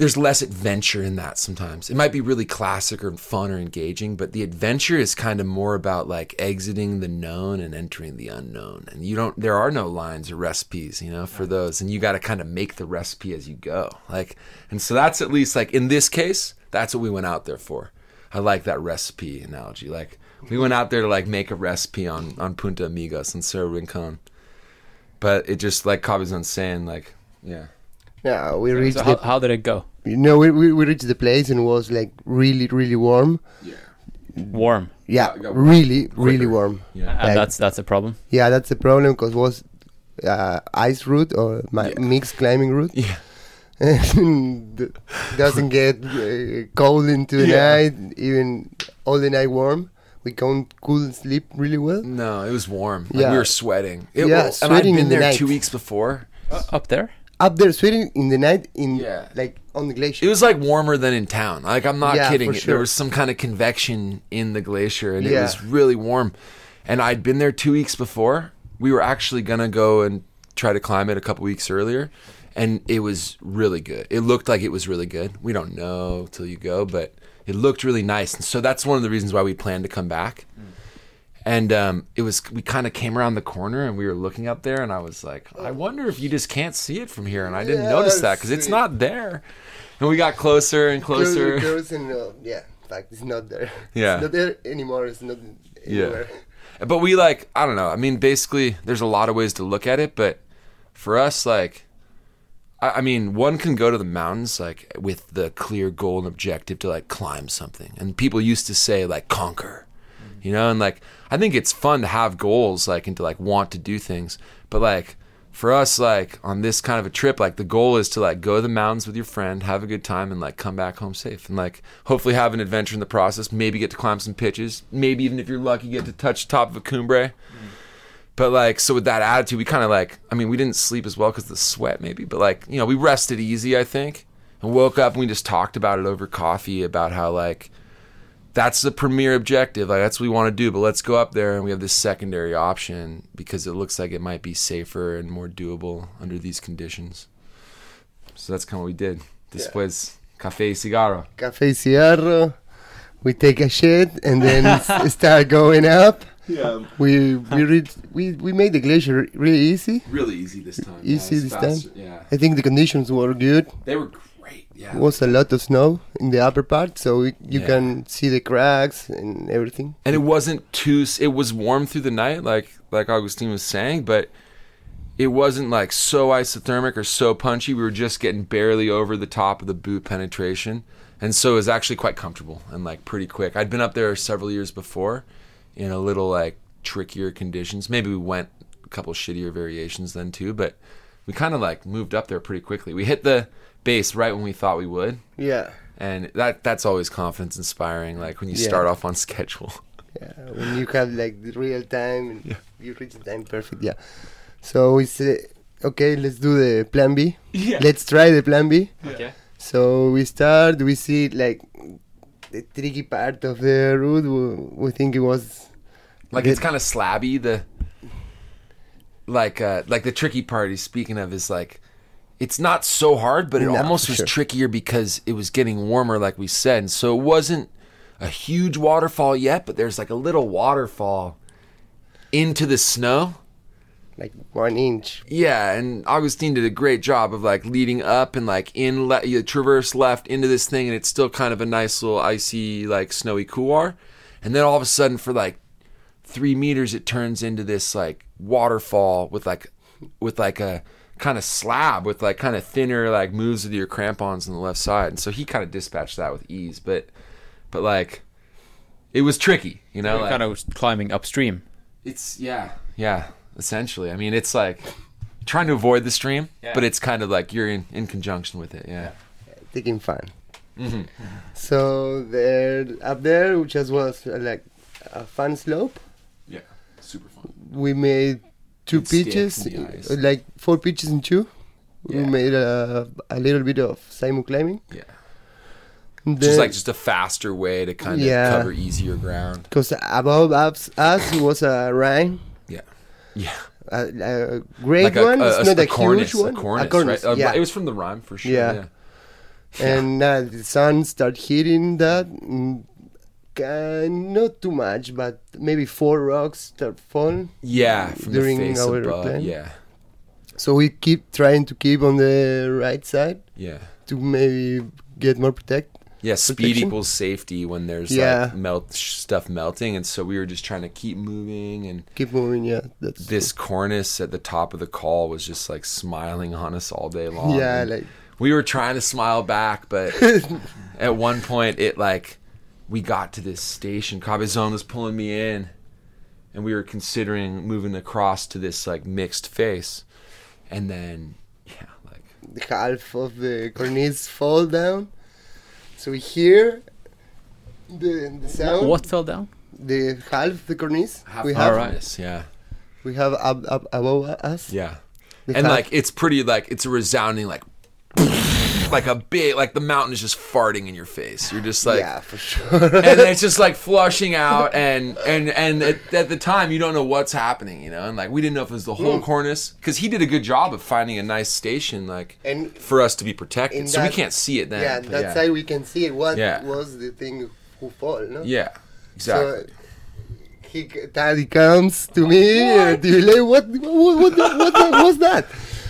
there's less adventure in that sometimes. It might be really classic or fun or engaging, but the adventure is kind of more about like exiting the known and entering the unknown. And you don't there are no lines or recipes, you know, for those and you got to kind of make the recipe as you go. Like and so that's at least like in this case, that's what we went out there for. I like that recipe analogy. Like we went out there to like make a recipe on on Punta Amigos and Cerro Rincon. But it just like Cabezon's saying like yeah. yeah, we reached So how, the how did it go? You know we, we we reached the place and it was like really really warm. Yeah. Warm, Yeah, Got- got really really warm. Yeah. and Like- that's that's a problem. Yeah, that's a problem because was uh, ice route or my Yeah. mixed climbing route. Yeah. and doesn't get uh, cold into the Yeah. night, even all the night warm. We can't cool sleep really well. No, it was warm. Like, Yeah. we were sweating. It, Yeah, and I'd sweating been in the there night. two weeks before. Up there, Up there, sweating in the night, in Yeah. like on the glacier. It was like warmer than in town. Like I'm not Yeah, kidding. for There was some kind of convection in the glacier, and it was really warm. And I'd been there two weeks before. We were actually gonna go and try to climb it a couple weeks earlier, and it was really good. It looked like it was really good. We don't know till you go, but it looked really nice. And so that's one of the reasons why we planned to come back. Mm. And um, it was we kind of came around the corner and we were looking up there, and I was like, I wonder if you just can't see it from here. And I didn't Yeah, notice that because it's not there. And we got closer and closer. Close, close and, uh, yeah, fact, it's not there. Yeah. It's not there anymore. It's not anywhere. But we like, I don't know. I mean, basically, there's a lot of ways to look at it, but for us, like, I, I mean, one can go to the mountains like with the clear goal and objective to like climb something, and people used to say like conquer, you know, and like I think it's fun to have goals like and to like want to do things, but like for us, like on this kind of a trip, like the goal is to like go to the mountains with your friend, have a good time, and like come back home safe, and like hopefully have an adventure in the process. Maybe get to climb some pitches. Maybe even if you're lucky, get to touch the top of a cumbre. But like, so with that attitude, we kind of like, I mean, we didn't sleep as well because the sweat, maybe, but like, you know, we rested easy, I think, and woke up and we just talked about it over coffee about how like that's the premier objective. Like that's what we want to do. But let's go up there and we have this secondary option because it looks like it might be safer and more doable under these conditions. So that's kind of what we did. Después, café y cigarro. Cafe cigarro. We take a shit and then s- start going up. Yeah, We we reached, we we made the glacier really easy. really easy this time. Easy it's this faster. time? Yeah, I think the conditions were good. they were great. Yeah, was a lot of snow in the upper part, so we, you Yeah. can see the cracks and everything. and it wasn't too. It was warm through the night, like like Augustine was saying, but it wasn't like so isothermic or so punchy. We were just getting barely over the top of the boot penetration, and so it was actually quite comfortable and like pretty quick. I'd been up there several years before, in a little like trickier conditions. Maybe we went a couple shittier variations then too, but we kind of like moved up there pretty quickly. We hit the base right when we thought we would, Yeah, and that that's always confidence inspiring. Like when you Yeah. start off on schedule. yeah. When you have like the real time and you reach the time perfect. Yeah. So we say, okay, let's do the plan B. Yeah. Let's try the plan B. Okay. So we start. We see like the tricky part of the route. We, we think it was Like The- it's kind of slabby. The like uh like the tricky part he's speaking of is like it's not so hard, but it No, almost was sure. trickier because it was getting warmer, like we said. And so it wasn't a huge waterfall yet, but there's like a little waterfall into the snow. like one inch. Yeah, and Augustine did a great job of like leading up and like in le- you traverse left into this thing, and it's still kind of a nice little icy like snowy couloir, and then all of a sudden for like three meters it turns into this like waterfall with like with like a kind of slab with like kind of thinner like moves with your crampons on the left side, and so he kind of dispatched that with ease, but but like it was tricky, you know, like, kind of climbing upstream. it's yeah, yeah. Essentially, I mean, it's like trying to avoid the stream, Yeah. but it's kind of like you're in, in conjunction with it. Yeah. taking fun. Mm-hmm. So there, up there, which just was uh, like a fun slope. Yeah. Super fun. We made two Good stick pitches, in the ice. uh, like four pitches in two. Yeah. We made a, a little bit of simul climbing. Yeah. And Just like just a faster way to kind of Yeah. cover easier ground. Because above us, us was a rhine, Yeah. Yeah. a, a great like a, one. a, it's a, not a cornice, huge one. a cornice, cornice, right? Uh, yeah. It was from the rime for sure. Yeah. Yeah. and uh, the sun started hitting that. mm, uh, not too much, but maybe four rocks start falling. Yeah. From During our above. plan? Yeah. So we keep trying to keep on the right side Yeah. to maybe get more protect. Yeah, speed Protection? equals safety when there's Yeah. like melt stuff melting, and so we were just trying to keep moving and Keep moving, yeah. That's this cornice at the top of the col was just like smiling on us all day long. yeah, like we were trying to smile back, but at one point it like we got to this station. Cabezon was pulling me in, and we were considering moving across to this like mixed face, and then yeah, like the half of the cornice fall down. So we hear the, the sound. What fell down? The half the cornice half we have. this, yeah, We have up, up above us. yeah, the and half- like it's pretty like it's a resounding like. Like a big, like the mountain is just farting in your face. You're just like, yeah, for sure. and it's just like flushing out and and and at, at the time you don't know what's happening you know and like we didn't know if it was the whole Mm. cornice because he did a good job of finding a nice station like And for us to be protected so we can't see it then yeah, that's that yeah. side we can see it. what Yeah. was the thing who fall. No. yeah exactly So he daddy comes to me and he like, what what what what, what, what was that?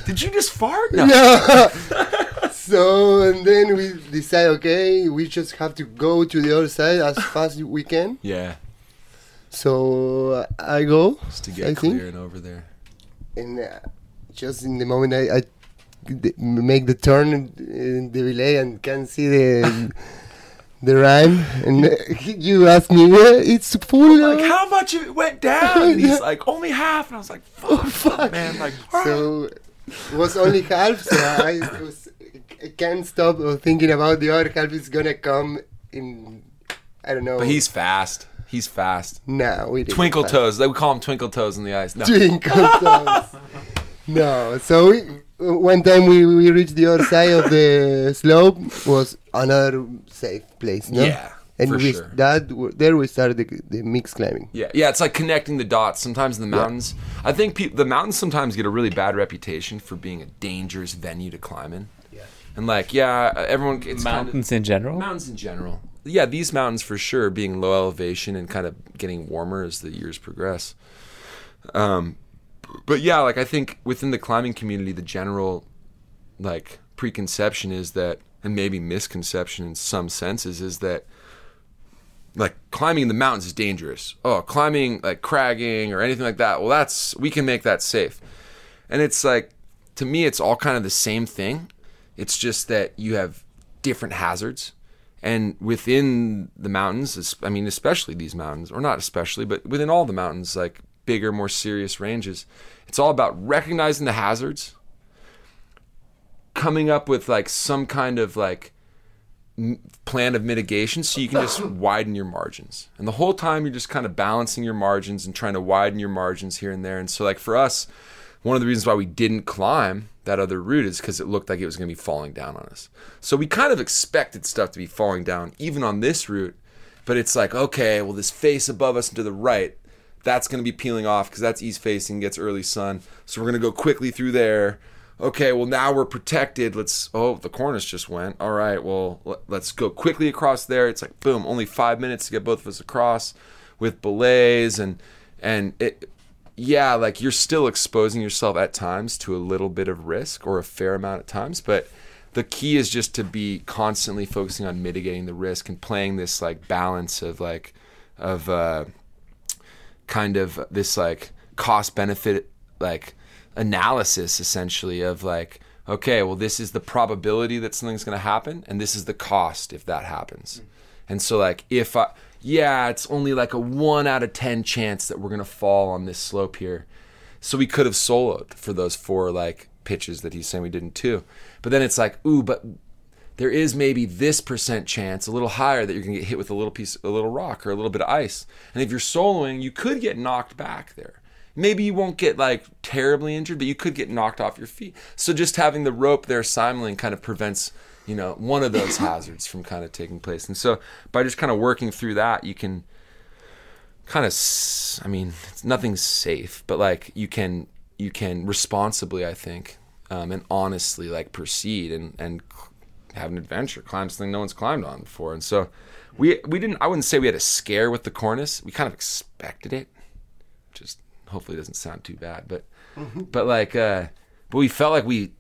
did you just fart no, No. so and then we decide, okay, we just have to go to the other side as fast as we can. yeah So I go, just to I get think. clear and over there and uh, just in the moment I, I d- make the turn in, the relay and can see the the rime, and uh, you ask me, yeah, it's full. Like uh, how much of it went down? And he's like only half, and I was like, oh fuck, man, like so it was only half. So I was, I can't stop uh, thinking about the other half is gonna come in. I don't know. But he's fast. He's fast. no, we didn't Twinkle find- toes. They would call him twinkle toes in the ice. No. Twinkle toes. no, so we, one time we, we reached the other side of the slope was another safe place. No? Yeah, and for we sure. that there we started the, the mix climbing. Yeah, yeah, it's like connecting the dots. Sometimes in the mountains, I think peop the mountains sometimes get a really bad reputation for being a dangerous venue to climb in. And like, yeah, everyone it's kind of- Mountains in general. mountains in general. Yeah, these mountains for sure being low elevation and kind of getting warmer as the years progress. Um, but yeah, like I think within the climbing community, the general like preconception is that, and maybe misconception in some senses, is that like climbing the mountains is dangerous. Oh, climbing like cragging or anything like that. Well, that's we can make that safe. And it's like to me it's all kind of the same thing. It's just that you have different hazards and within the mountains, I mean especially these mountains or not especially, but within all the mountains like bigger more serious ranges, it's all about recognizing the hazards, coming up with like some kind of like plan of mitigation so you can just widen your margins. And the whole time you're just kind of balancing your margins and trying to widen your margins here and there. And so like for us, one of the reasons why we didn't climb that other route is because it looked like it was going to be falling down on us. So we kind of expected stuff to be falling down even on this route, but it's like, okay, well this face above us and to the right, that's going to be peeling off because that's east facing, gets early sun. So we're going to go quickly through there. Okay, well now we're protected. Let's. Oh, the cornice just went. All right, well let- let's go quickly across there. It's like boom, only five minutes to get both of us across with belays and and it. Yeah, like you're still exposing yourself at times to a little bit of risk or a fair amount at times, but the key is just to be constantly focusing on mitigating the risk and playing this like balance of like of uh kind of this like cost benefit like analysis essentially of like okay well this is the probability that something's going to happen and this is the cost if that happens. And so like if i yeah it's only like a 1 out of 10 chance that we're going to fall on this slope here so we could have soloed for those four like pitches that he's saying we didn't too but then it's like ooh but there is maybe this percent chance, a little higher, that you're going to get hit with a little piece, a little rock or a little bit of ice. And if you're soloing, you could get knocked back there. Maybe you won't get like terribly injured, but you could get knocked off your feet. So just having the rope there simulating kind of prevents, you know, one of those hazards from kind of taking place. And so by just kind of working through that, you can kind of, I mean, it's nothing's safe, but like you can, you can responsibly, I think, um, and honestly like proceed and and have an adventure, climb something no one's climbed on before. And so we we didn't I wouldn't say we had a scare with the cornice. We kind of expected it. Just hopefully doesn't sound too bad. But but like uh but we felt like we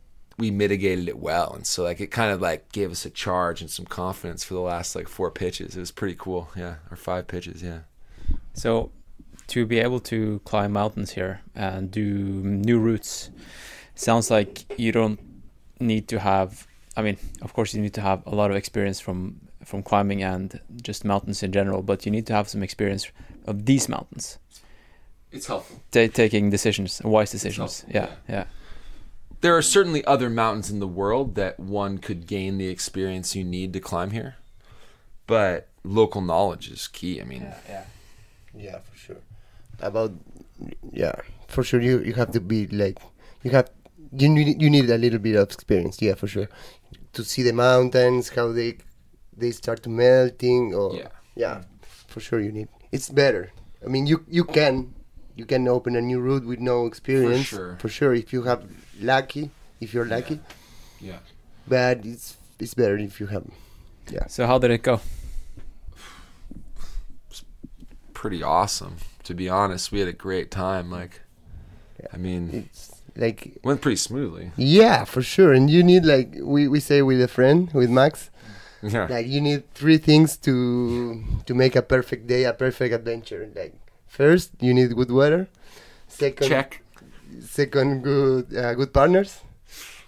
we mitigated it well. And so like it kind of like gave us a charge and some confidence for the last like four pitches. It was pretty cool. Yeah. Or five pitches, yeah. So, to be able to climb mountains here and do new routes, sounds like you don't need to have. I mean, of course, you need to have a lot of experience from from climbing and just mountains in general, but you need to have some experience of these mountains, It's helpful. ta taking decisions, wise decisions. Yeah, yeah. yeah. There are certainly other mountains in the world that one could gain the experience you need to climb here. But local knowledge is key. I mean, yeah. Yeah, for sure. About yeah, for sure. You you have to be like you have you need you need a little bit of experience. Yeah, for sure. To see the mountains, how they they start to melting, or Yeah. yeah, for sure. You need. It's better. I mean, you you can you can open a new route with no experience. for sure. For sure, if you have lucky, if you're lucky. yeah. But it's it's better if you have. Yeah. So how did it go? Pretty awesome, to be honest. We had a great time. Like, I mean, It's like went pretty smoothly. Yeah, for sure. And you need like we, we say with a friend, with Max, Yeah. like you need three things to to make a perfect day, a perfect adventure. Like first, you need good weather. Second, Check. Second, good uh, good partners.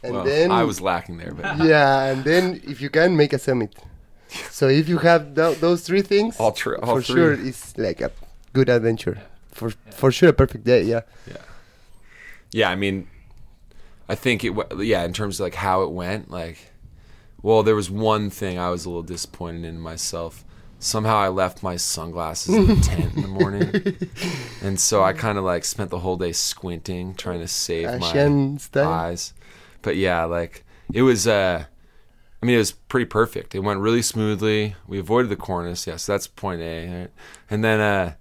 And well, then I was lacking there, but yeah, and then if you can make a summit. So if you have tho- those three things, All tr- all for three. sure it's like a good adventure. For for sure, a perfect day. Yeah. Yeah, I mean, I think it. wa- Yeah, in terms of like how it went, like, well, there was one thing I was a little disappointed in myself. Somehow I left my sunglasses in the tent in the morning, and so I kind of like spent the whole day squinting, trying to save my eyes. But yeah, like it was. uh I mean, it was pretty perfect. It went really smoothly. We avoided the cornice. Yes, that's point A. Right? And then uh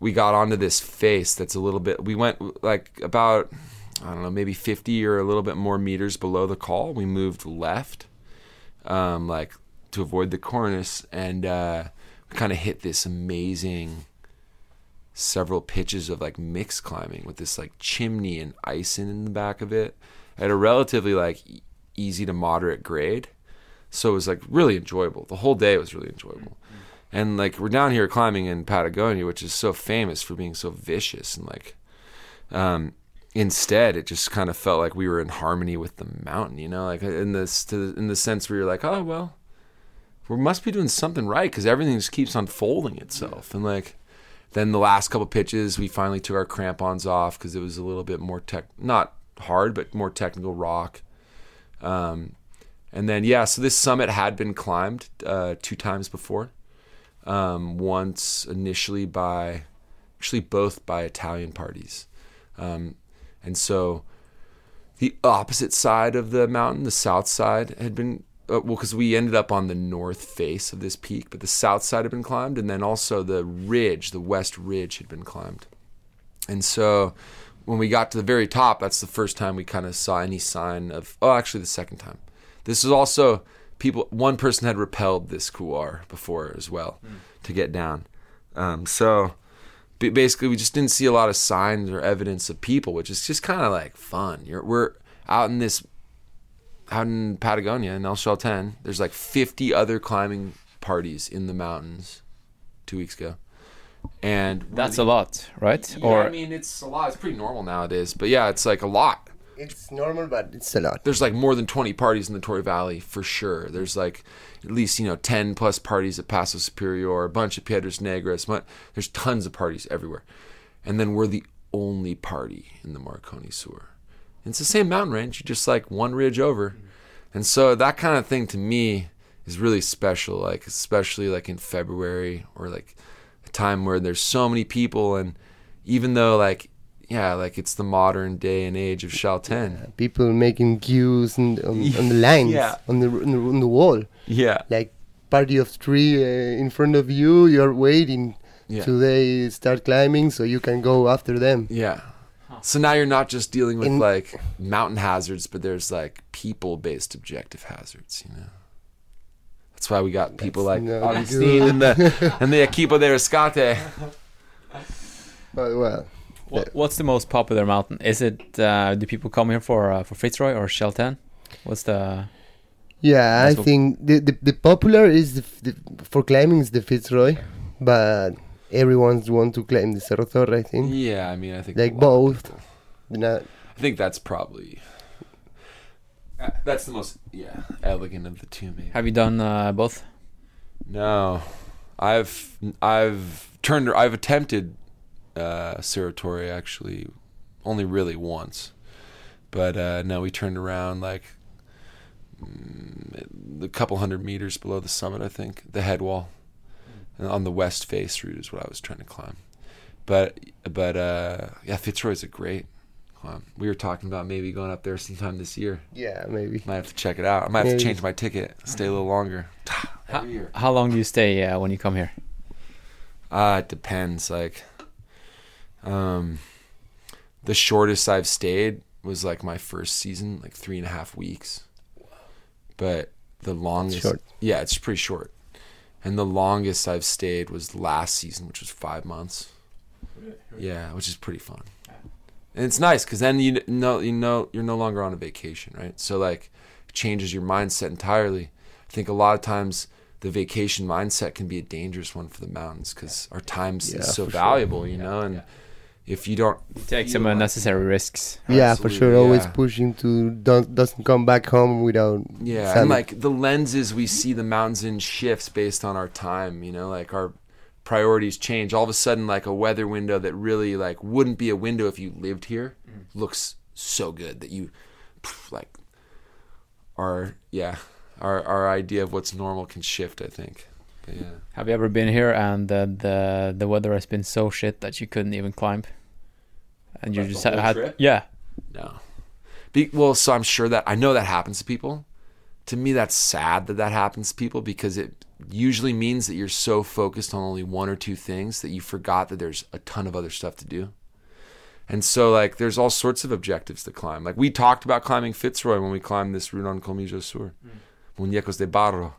we got onto this face that's a little bit. We went like about I don't know, maybe 50 or a little bit more meters below the col. We moved left, um, like to avoid the cornice, and uh, we kind of hit this amazing several pitches of like mixed climbing with this like chimney and icing in the back of it at a relatively like e- easy to moderate grade. So it was like really enjoyable. The whole day was really enjoyable. And like we're down here climbing in Patagonia, which is so famous for being so vicious and like um instead it just kind of felt like we were in harmony with the mountain, you know, like in this to in the sense where you're like, "Oh, well, we must be doing something right because everything just keeps unfolding itself." And like then the last couple pitches, we finally took our crampons off because it was a little bit more tech, not hard, but more technical rock. Um, and then yeah, so this summit had been climbed uh, two times before. Um, once initially by, actually both by Italian parties, um, and so the opposite side of the mountain, the south side, had been uh, well because we ended up on the north face of this peak, but the south side had been climbed, and then also the ridge, the west ridge, had been climbed. And so when we got to the very top, that's the first time we kind of saw any sign of. Oh, actually, the second time. This is also people. One person had repelled this couloir before as well to get down. Um, so basically, we just didn't see a lot of signs or evidence of people, which is just kind of like fun. You're, we're out in this, out in Patagonia in El Chalten. There's like 50 other climbing parties in the mountains two weeks ago. And That's a lot, right? yeah, or I mean, it's a lot. It's pretty normal nowadays, but yeah, it's like a lot. It's normal, but it's a lot. There's like more than 20 parties in the Torre Valley for sure. There's like at least you know 10 plus parties at Paso Superior, a bunch at Piedras Negras. mu- There's tons of parties everywhere, and then we're the only party in the Marconi Sur. It's the same mountain range, you just like one ridge over, and so that kind of thing to me is really special. Like especially like in February or like a time where there's so many people, and even though like yeah, like it's the modern day and age of Chalten. People making queues and on, on the lines, Yeah. on the on the, on the wall, Yeah. like party of three uh, in front of you. You're waiting Yeah. till they start climbing, so you can go after them. Yeah. So now you're not just dealing with In- like mountain hazards, but there's like people based objective hazards, you know. That's why we got people like not Augustine and the and the Equipo de Rescate. But well, What, what's the most popular mountain? Is it? Uh, do people come here for uh, for Fitzroy or Shelton? What's the? yeah, That's I what- think the, the the popular is the, f- the for climbing is the Fitzroy, but everyone's want to climb the Cerro Torre. I think. Yeah, I mean I think Like a lot of both. people- Not, I think that's probably uh, that's the most yeah elegant of the two maybe. Have you done uh, both? No, I've I've turned I've attempted uh, Cerro Torre actually only really once, but uh, no, we turned around like mm, a couple hundred meters below the summit. I think the head wall and on the west face route is what I was trying to climb. But but uh, yeah, Fitzroy's a great climb. We were talking about maybe going up there sometime this year. yeah, maybe. Might have to check it out. I might have to change my ticket, stay a little longer. Every year. How long do you stay uh, when you come here? Uh, it depends. Like, um, the shortest I've stayed was like my first season, like three and a half weeks. But the longest, short. yeah, it's pretty short. And the longest I've stayed was last season, which was five months. Yeah, which is pretty fun. And it's nice because then you know you know you're no longer on a vacation, right? So like, it changes your mindset entirely. I think a lot of times the vacation mindset can be a dangerous one for the mountains because our time Yeah, is so for sure. valuable, you know, and if you don't Take some like- unnecessary risks. yeah, for sure. Absolutely, Always yeah. pushing to don't doesn't come back home without. Yeah, Sadly. and like the lenses we see the mountains in shifts based on our time. You know, like our priorities change. All of a sudden, like a weather window that really like wouldn't be a window if you lived here mm-hmm. looks so good that you like our yeah our our idea of what's normal can shift. I think. But yeah. Have you ever been here and the the, the weather has been so shit that you couldn't even climb? And you Like just had trip? yeah. No. Be, well, so I'm sure that I know that happens to people. To me, that's sad that that happens to people because it usually means that you're so focused on only one or two things that you forgot that there's a ton of other stuff to do. And so, like, there's all sorts of objectives to climb. Like, we talked about climbing Fitzroy when we climbed this route on Colmillo Sur, mm. Muñecos de Barro.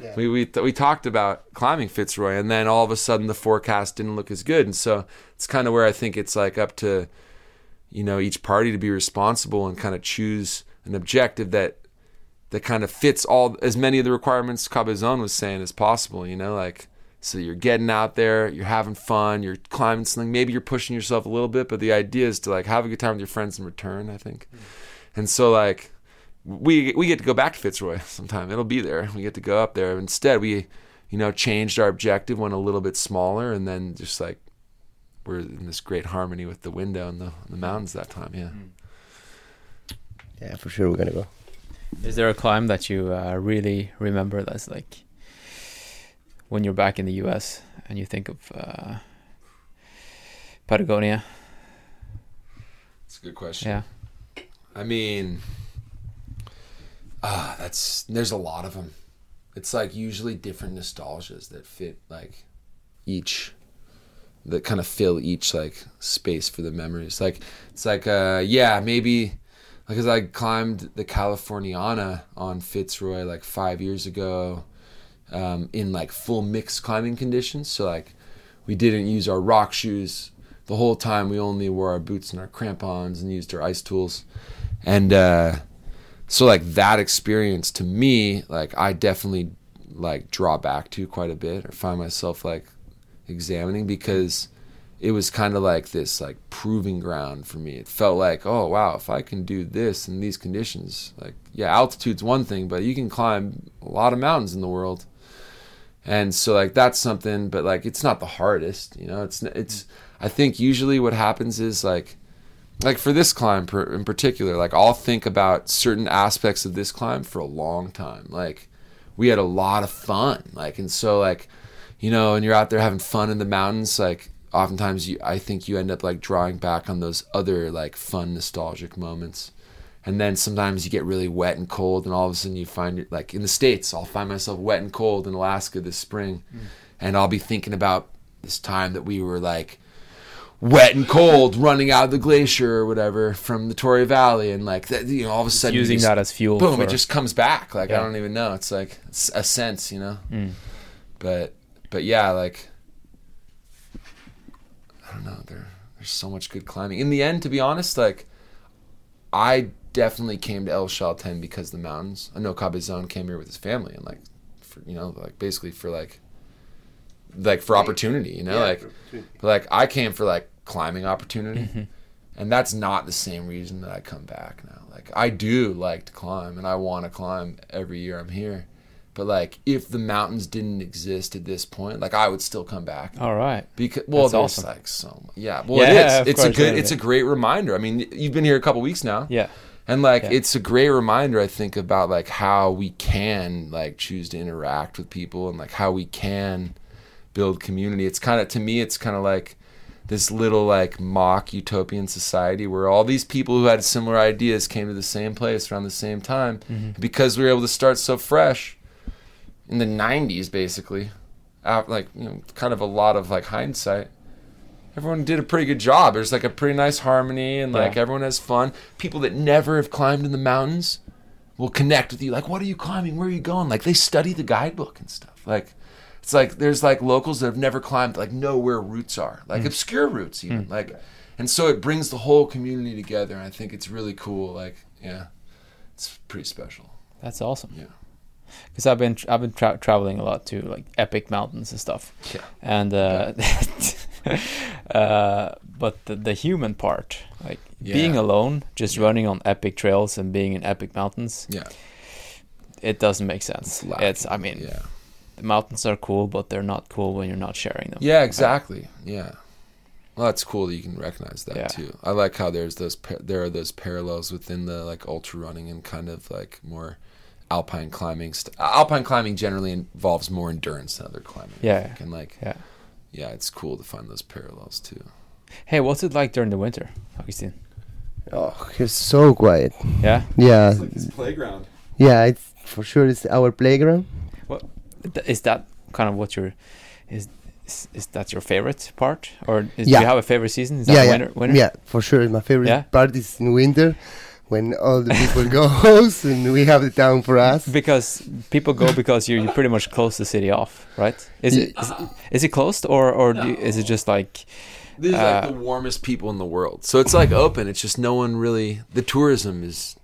Yeah. We, we, we talked about climbing Fitzroy, and then all of a sudden the forecast didn't look as good. And so, it's kind of where I think it's like up to you know each party to be responsible and kind of choose an objective that that kind of fits all as many of the requirements Cabezon was saying as possible you know like so you're getting out there you're having fun you're climbing something maybe you're pushing yourself a little bit but the idea is to like have a good time with your friends in return I think hmm. and so like we we get to go back to Fitzroy sometime it'll be there we get to go up there instead we you know changed our objective went a little bit smaller and then just like we're in this great harmony with the window and the, the mountains that time. Yeah. Yeah, for sure we're gonna go. Is there a climb that you uh, really remember that's like when you're back in the US and you think of uh, Patagonia? It's a good question. Yeah. I mean, ah, that's there's a lot of them. It's like usually different nostalgias that fit like each that kind of fill each like space for the memories. Like it's like uh yeah, maybe because I climbed the Californiana on Fitzroy like 5 years ago um in like full mixed climbing conditions. So like we didn't use our rock shoes the whole time. We only wore our boots and our crampons and used our ice tools. And uh so like that experience to me like i definitely like draw back to quite a bit or find myself like examining because it was kind of like this like proving ground for me. It felt like oh wow if i can do this in these conditions like yeah altitude's one thing but you can climb a lot of mountains in the world. And so like that's something but like it's not the hardest you know? It's it's i think usually what happens is like like for this climb per, in particular like i'll think about certain aspects of this climb for a long time. Like we had a lot of fun. Like and so like you know and you're out there having fun in the mountains like oftentimes you i think you end up like drawing back on those other like fun nostalgic moments. And then sometimes you get really wet and cold and all of a sudden you find it like in the states i'll find myself wet and cold in alaska this spring. Mm. And i'll be thinking about this time that we were like wet and cold running out of the glacier or whatever from the Torre Valley and like that you know all of a sudden Using just- that as fuel. boom for, it just comes back like Yeah. I don't even know it's like it's a sense you know Mm. but but yeah like I don't know there there's so much good climbing in the end to be honest like I definitely came to El Chalten because the mountains I know Cabezon came here with his family and like for you know like basically for like like for opportunity you know like but like I came for like climbing opportunity, Mm-hmm. and that's not the same reason that I come back now. Like I do like to climb, and I want to climb every year I'm here. But like if the mountains didn't exist at this point, like I would still come back All right. because well, That's there's awesome. like so yeah. Well, Yeah, it of is. It's a good. yeah, It's a great reminder. I mean, you've been here a couple weeks now. Yeah. And like Yeah. it's a great reminder I think about like how we can like choose to interact with people and like how we can build community. It's kind of to me it's kind of like this little like mock utopian society where all these people who had similar ideas came to the same place around the same time Mm-hmm. because we were able to start so fresh in the 90s basically. Out like you know kind of a lot of like hindsight. Everyone did a pretty good job. There's like a pretty nice harmony and like Yeah. everyone has fun. People that never have climbed in the mountains will connect with you. Like what are you climbing? Where are you going? Like they study the guidebook and stuff. Like it's like there's like locals that have never climbed like know where roots are like obscure roots even like and so it brings the whole community together and i think it's really cool like yeah it's pretty special That's awesome. Yeah. Because I've been I've been tra- traveling a lot to like epic mountains and stuff. yeah and uh, uh, but the, the human part, like being alone, just Yeah. running on epic trails and being in epic mountains, Yeah. it doesn't make sense. lacking. It's, I mean, Yeah. The mountains are cool, but they're not cool when you're not sharing them. Yeah, exactly. Yeah. Well, that's cool that you can recognize that Yeah. too. I like how there's those par- there are those parallels within the like ultra running and kind of like more alpine climbing. St- alpine climbing generally involves more endurance than other climbing. Yeah. and like Yeah. yeah, it's cool to find those parallels too. Hey, what's it like during the winter, Augustine? Oh, it's so quiet. Yeah, Yeah, playground. yeah. It's for sure. It's our playground. Th- is that kind of what your is is, is that your favorite part, or is, do you have a favorite season? Is that yeah, yeah, winter? Winter? yeah. For sure, my favorite Yeah? part is in winter, when all the people goes and we have the town for us. Because people go because you you pretty much close the city off, right? Is it is, is it closed or or do you, is it just like These are Uh, like the warmest people in the world. So it's like open. It's just no one really. The tourism is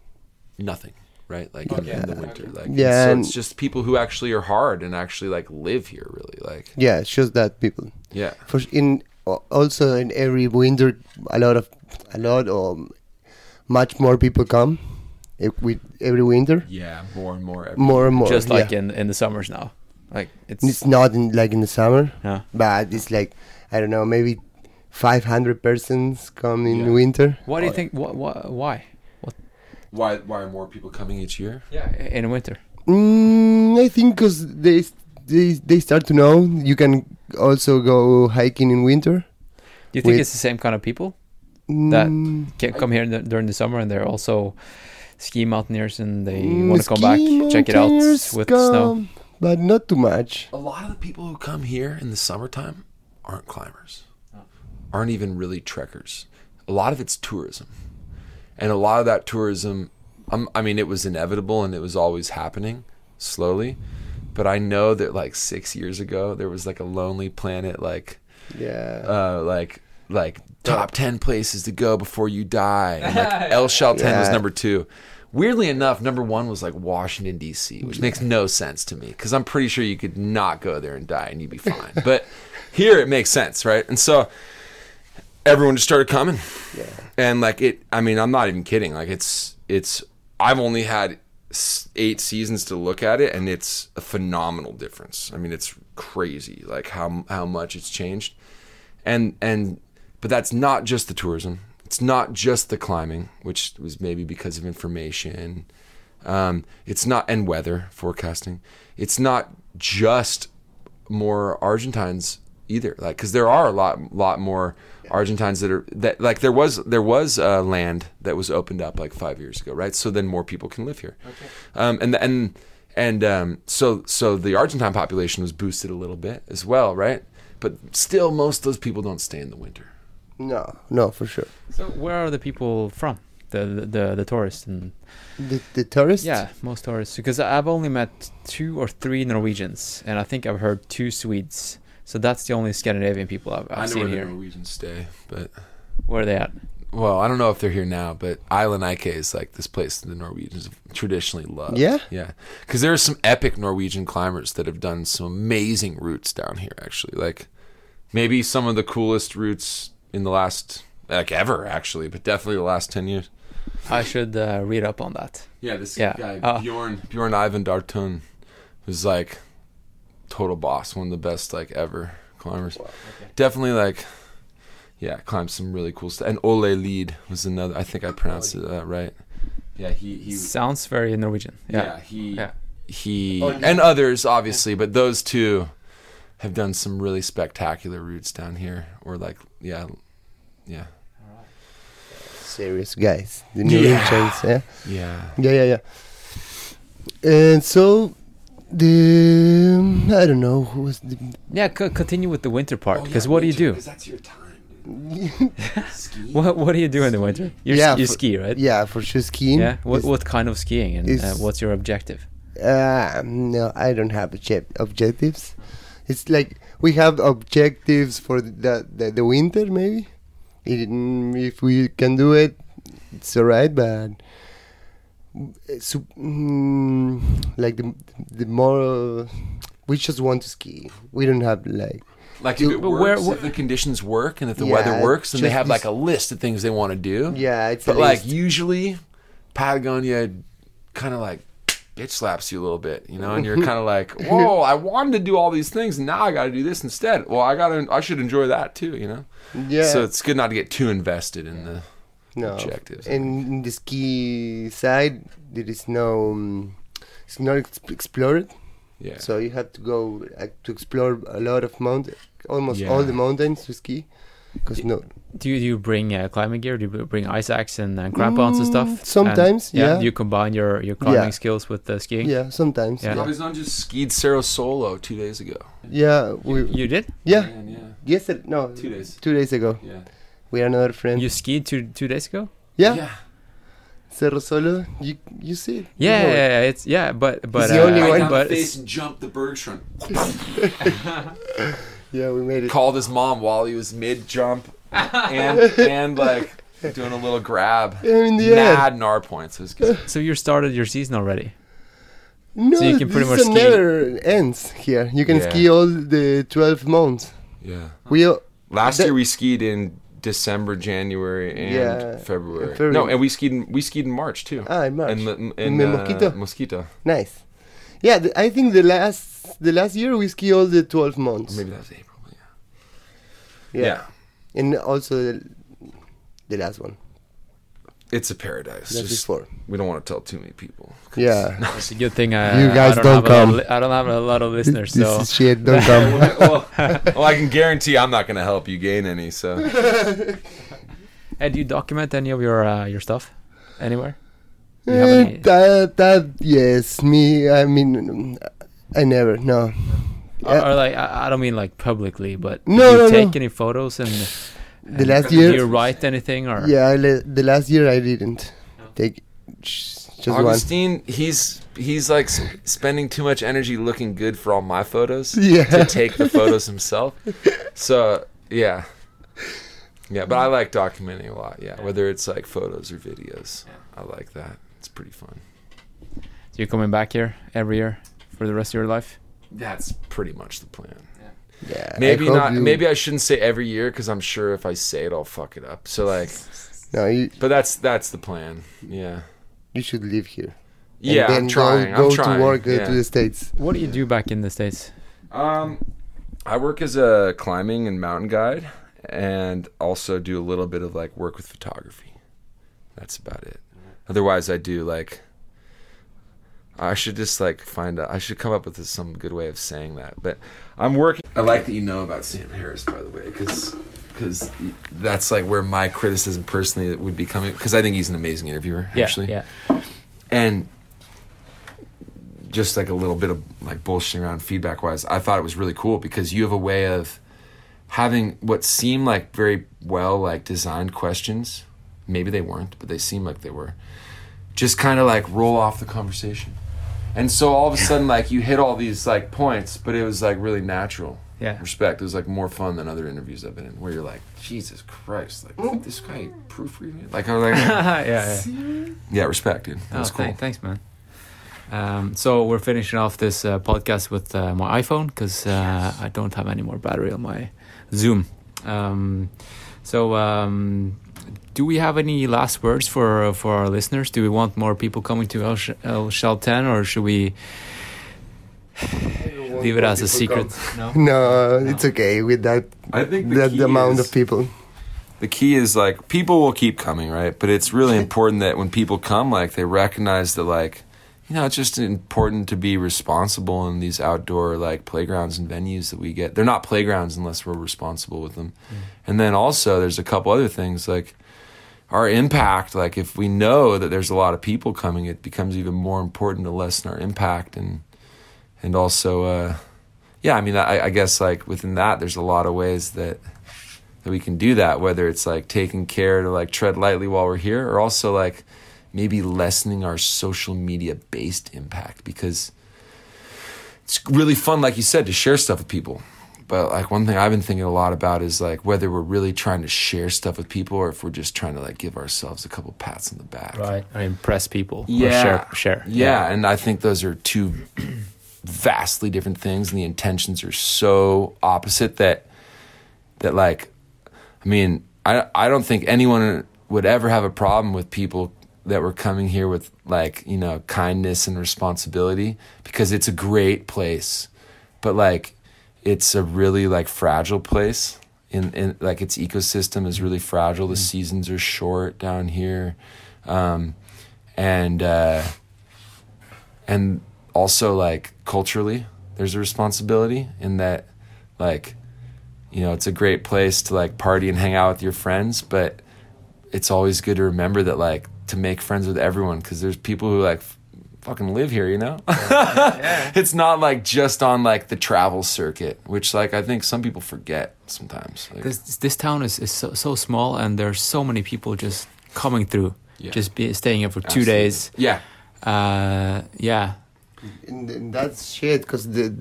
nothing, right? Like oh, in, in the winter. Like Yeah, So and- it's just people who actually are hard and actually like live here. Really, like Yeah, it's just that people. yeah. For in also in every winter, a lot of a lot or much more people come. with every winter, Yeah, more and more. Every more and more. just like yeah. in in the summers now? Like it's, It's not in, like in the summer, yeah. but it's like I don't know, maybe 500 persons come in Yeah. winter. What do you oh. think? What, what why? Why? Why are more people coming each year? Yeah, in winter. Mm, I think because they, they they start to know you can also go hiking in winter. Do you think With- it's the same kind of people That- Mm, can come here in the, during the summer and they're also ski mountaineers and they mm, want to come back, check it out mountaineers with snow? but not too much. A lot of the people who come here in the summertime aren't climbers, aren't even really trekkers. A lot of it's tourism, and a lot of that tourism. Um, I mean, it was inevitable and it was always happening slowly. But I know that like six years ago, there was like a Lonely Planet, like Yeah. uh, like like top ten places to go before you die. And like El Chalten was Yeah. number two. Weirdly enough, number one was like Washington D.C., which makes no sense to me because I'm pretty sure you could not go there and die and you'd be fine. but here it makes sense, right? And so everyone just started coming, yeah. and like it. I mean, I'm not even kidding. Like it's it's. I've only had eight seasons to look at it, and it's a phenomenal difference. I mean, it's crazy, like how how much it's changed, and and but that's not just the tourism. It's not just the climbing, which was maybe because of information. Um, it's not and weather forecasting. It's not just more Argentines either. Like, because there are a lot, lot more Argentines that are that like there was there was uh, land that was opened up like five years ago, right? So then more people can live here, um, and and and um, so so the Argentine population was boosted a little bit as well, right? But still, most of those people don't stay in the winter. No, no, for sure. So where are the people from? The the the, the tourists and The the tourists. yeah, most tourists. Because I've only met two or three Norwegians, and I think I've heard two Swedes. So that's the only Scandinavian people I've, I I've know seen where the here. Norwegians stay, but Where are they at? well, I don't know if they're here now. But Island Ike is like this place the Norwegians have traditionally love. Yeah? yeah, because there are some epic Norwegian climbers that have done some amazing routes down here. Actually, like maybe some of the coolest routes in the last like ever, actually, but definitely the last ten years. I should uh, read up on that. Yeah, this Yeah. guy Uh, Bjorn Bjorn Eivind Årtun was like total boss, one of the best like ever climbers. Definitely like yeah, climbed some really cool stuff. And Ole Lied was another. I think I pronounced it uh, right. Yeah, he he. Sounds very Norwegian. Yeah, Yeah. he Yeah. he and others obviously, but those two have done some really spectacular routes down here. Or like yeah, yeah, Serious guys. The Yeah. Norwegians. Yeah. yeah. Yeah, yeah, yeah. And so the I don't know who was the Yeah, co- continue with the winter Oh, part. Because what do you do? Because that's your time. Ski. What What do you do in the winter? You Yeah, you for- ski, right? yeah for sure skiing. Yeah. What Is- What kind of skiing and uh, what's your objective? Uh, no, I don't have object- objectives. It's like we have objectives for the the, the winter, maybe. It, if we can do it, it's alright. But so, mm, like the the more we just want to ski. We don't have like Like if it But works, where- if the conditions work, and if the Yeah, weather works, and they have like a list of things they want to do. Yeah, it's But like list. usually, Patagonia kind of like bitch slaps you a little bit, you know, and you're kind of like, whoa, I wanted to do all these things, and now I got to do this instead. Well, I got to, I should enjoy that too, you know. yeah. So it's good not to get too invested in the no. objectives. And in the ski side, there is no, um, it's not ex- explored. yeah. So you have to go uh, to explore a lot of mountains, almost all the mountains to ski. Because no, Do you, do you bring uh, climbing gear? Do you bring ice axe and, and crampons and stuff? Mm, sometimes, And, yeah. yeah. Do you combine your, your climbing Yeah. skills with the skiing? yeah, sometimes. Yeah. Yeah, Robinson just skied Cerro Solo two days ago. yeah, we, You did? yeah. Man, yeah. Yesterday, no, Two days. two days ago. Yeah. We are another friend. You skied two two days ago? yeah, Cerro Solo. You you see? it. You Yeah, know it. yeah, yeah, it's yeah, but but the only uh, one- but the it's- face and jumped the Bergschrund. yeah, we made it. Called his mom while he was mid jump and and like doing a little grab. in the air. Mad Nar points. Was good. so you started your season already. No, So you can pretty this much ski- never ends here. You can Yeah. ski all the 12 months. Yeah. We Last That- year we skied in December, January, and Yeah, February. February. No, and we skied in, we skied in March too. ah in March. In, the- in, In uh, Mosquito? Mosquito. nice. Yeah, the, I think the last the last year we ski all the 12 Or months. maybe that's April. Yeah. yeah. yeah. and also the, the last one. It's a paradise. That's Just, before. we don't want to tell too many people. Yeah. It's a good thing. Uh, You guys I don't have a lot of come. li- I don't have a lot of listeners, this so is shit. Don't come. well, well, I can guarantee I'm not going to help you gain any. So Hey, do you document any of your uh, your stuff anywhere? Do you have Eh, any- that that yes, me. I mean, I never no. or, or like I, I don't mean like publicly, but No, do you no, no. take any photos and The last do year- you write anything or Yeah, I le- the last year I didn't take sh- just one. Augustine, he's he's like sp- spending too much energy looking good for all my photos Yeah. to take the photos himself. So yeah, yeah. But I like documenting a lot. Yeah, whether it's like photos or videos, I like that. It's pretty fun. So you're coming back here every year for the rest of your life? That's pretty much the plan. Yeah, Maybe not. you- Maybe I shouldn't say every year because I'm sure if I say it, I'll fuck it up. So like, No, you but that's that's the plan. Yeah. you should live here. And Yeah, then I'm trying. Go, I'm trying. to work uh, yeah. to the states. What do you do back in the states? Um, I work as a climbing and mountain guide, and also do a little bit of like work with photography. That's about it. Otherwise, I do like. I should just like find out. I should come up with some good way of saying that. But I'm working. I like that you know about Sam Harris, by the way, because because that's like where my criticism personally would be coming. Because I think he's an amazing interviewer. Yeah, actually, yeah. and just like a little bit of like bullshitting around feedback wise, I thought it was really cool because you have a way of having what seemed like very well like designed questions. Maybe they weren't, but they seemed like they were. Just kind of like roll off the conversation. And so all of a sudden like you hit all these like points, but it was like really natural. Yeah. Respect. It was like more fun than other interviews I've been in where you're like, Jesus Christ, like this guy proofreading it. Like I was like yeah, yeah. Yeah, respect, dude. That Oh, was cool. thank- thanks, man. Um, so we're finishing off this uh, podcast with uh, my iPhone because uh, I don't have any more battery on my Zoom. Um, so, um, do we have any last words for for our listeners? Do we want more people coming to El, Sh- El Chalten, or should we leave it as a secret? No. No, it's okay with that I think the that the amount is- of people. the key is like people will keep coming, right? But it's really important that when people come, like they recognize that like you know, it's just important to be responsible in these outdoor like playgrounds and venues that we get. They're not playgrounds unless we're responsible with them. Mm. And then also there's a couple other things like our impact, like if we know that there's a lot of people coming, it becomes even more important to lessen our impact and and also uh yeah, I mean I, I guess like within that there's a lot of ways that that we can do that whether it's like taking care to like tread lightly while we're here or also like maybe lessening our social media based impact because it's really fun like you said to share stuff with people but like one thing i've been thinking a lot about is like whether we're really trying to share stuff with people or if we're just trying to like give ourselves a couple pats on the back Right. Or impress people. Yeah share. Share. yeah, and i think those are two vastly different things and the intentions are so opposite that that like I mean, I I don't think anyone would ever have a problem with people that were coming here with like, you know, kindness and responsibility because it's a great place. But like it's a really like fragile place. In, in like its ecosystem is really fragile. The seasons are short down here. Um, and uh, and also like culturally there's a responsibility in that like you know it's a great place to like party and hang out with your friends but it's always good to remember that like to make friends with everyone because there's people who like fucking live here you know it's not like just on like the travel circuit which like i think some people forget sometimes like, This this town is, is so, so small, and there's so many people just coming through, Yeah. just be, staying here for two days. yeah Uh, yeah, And, and that's shit because the,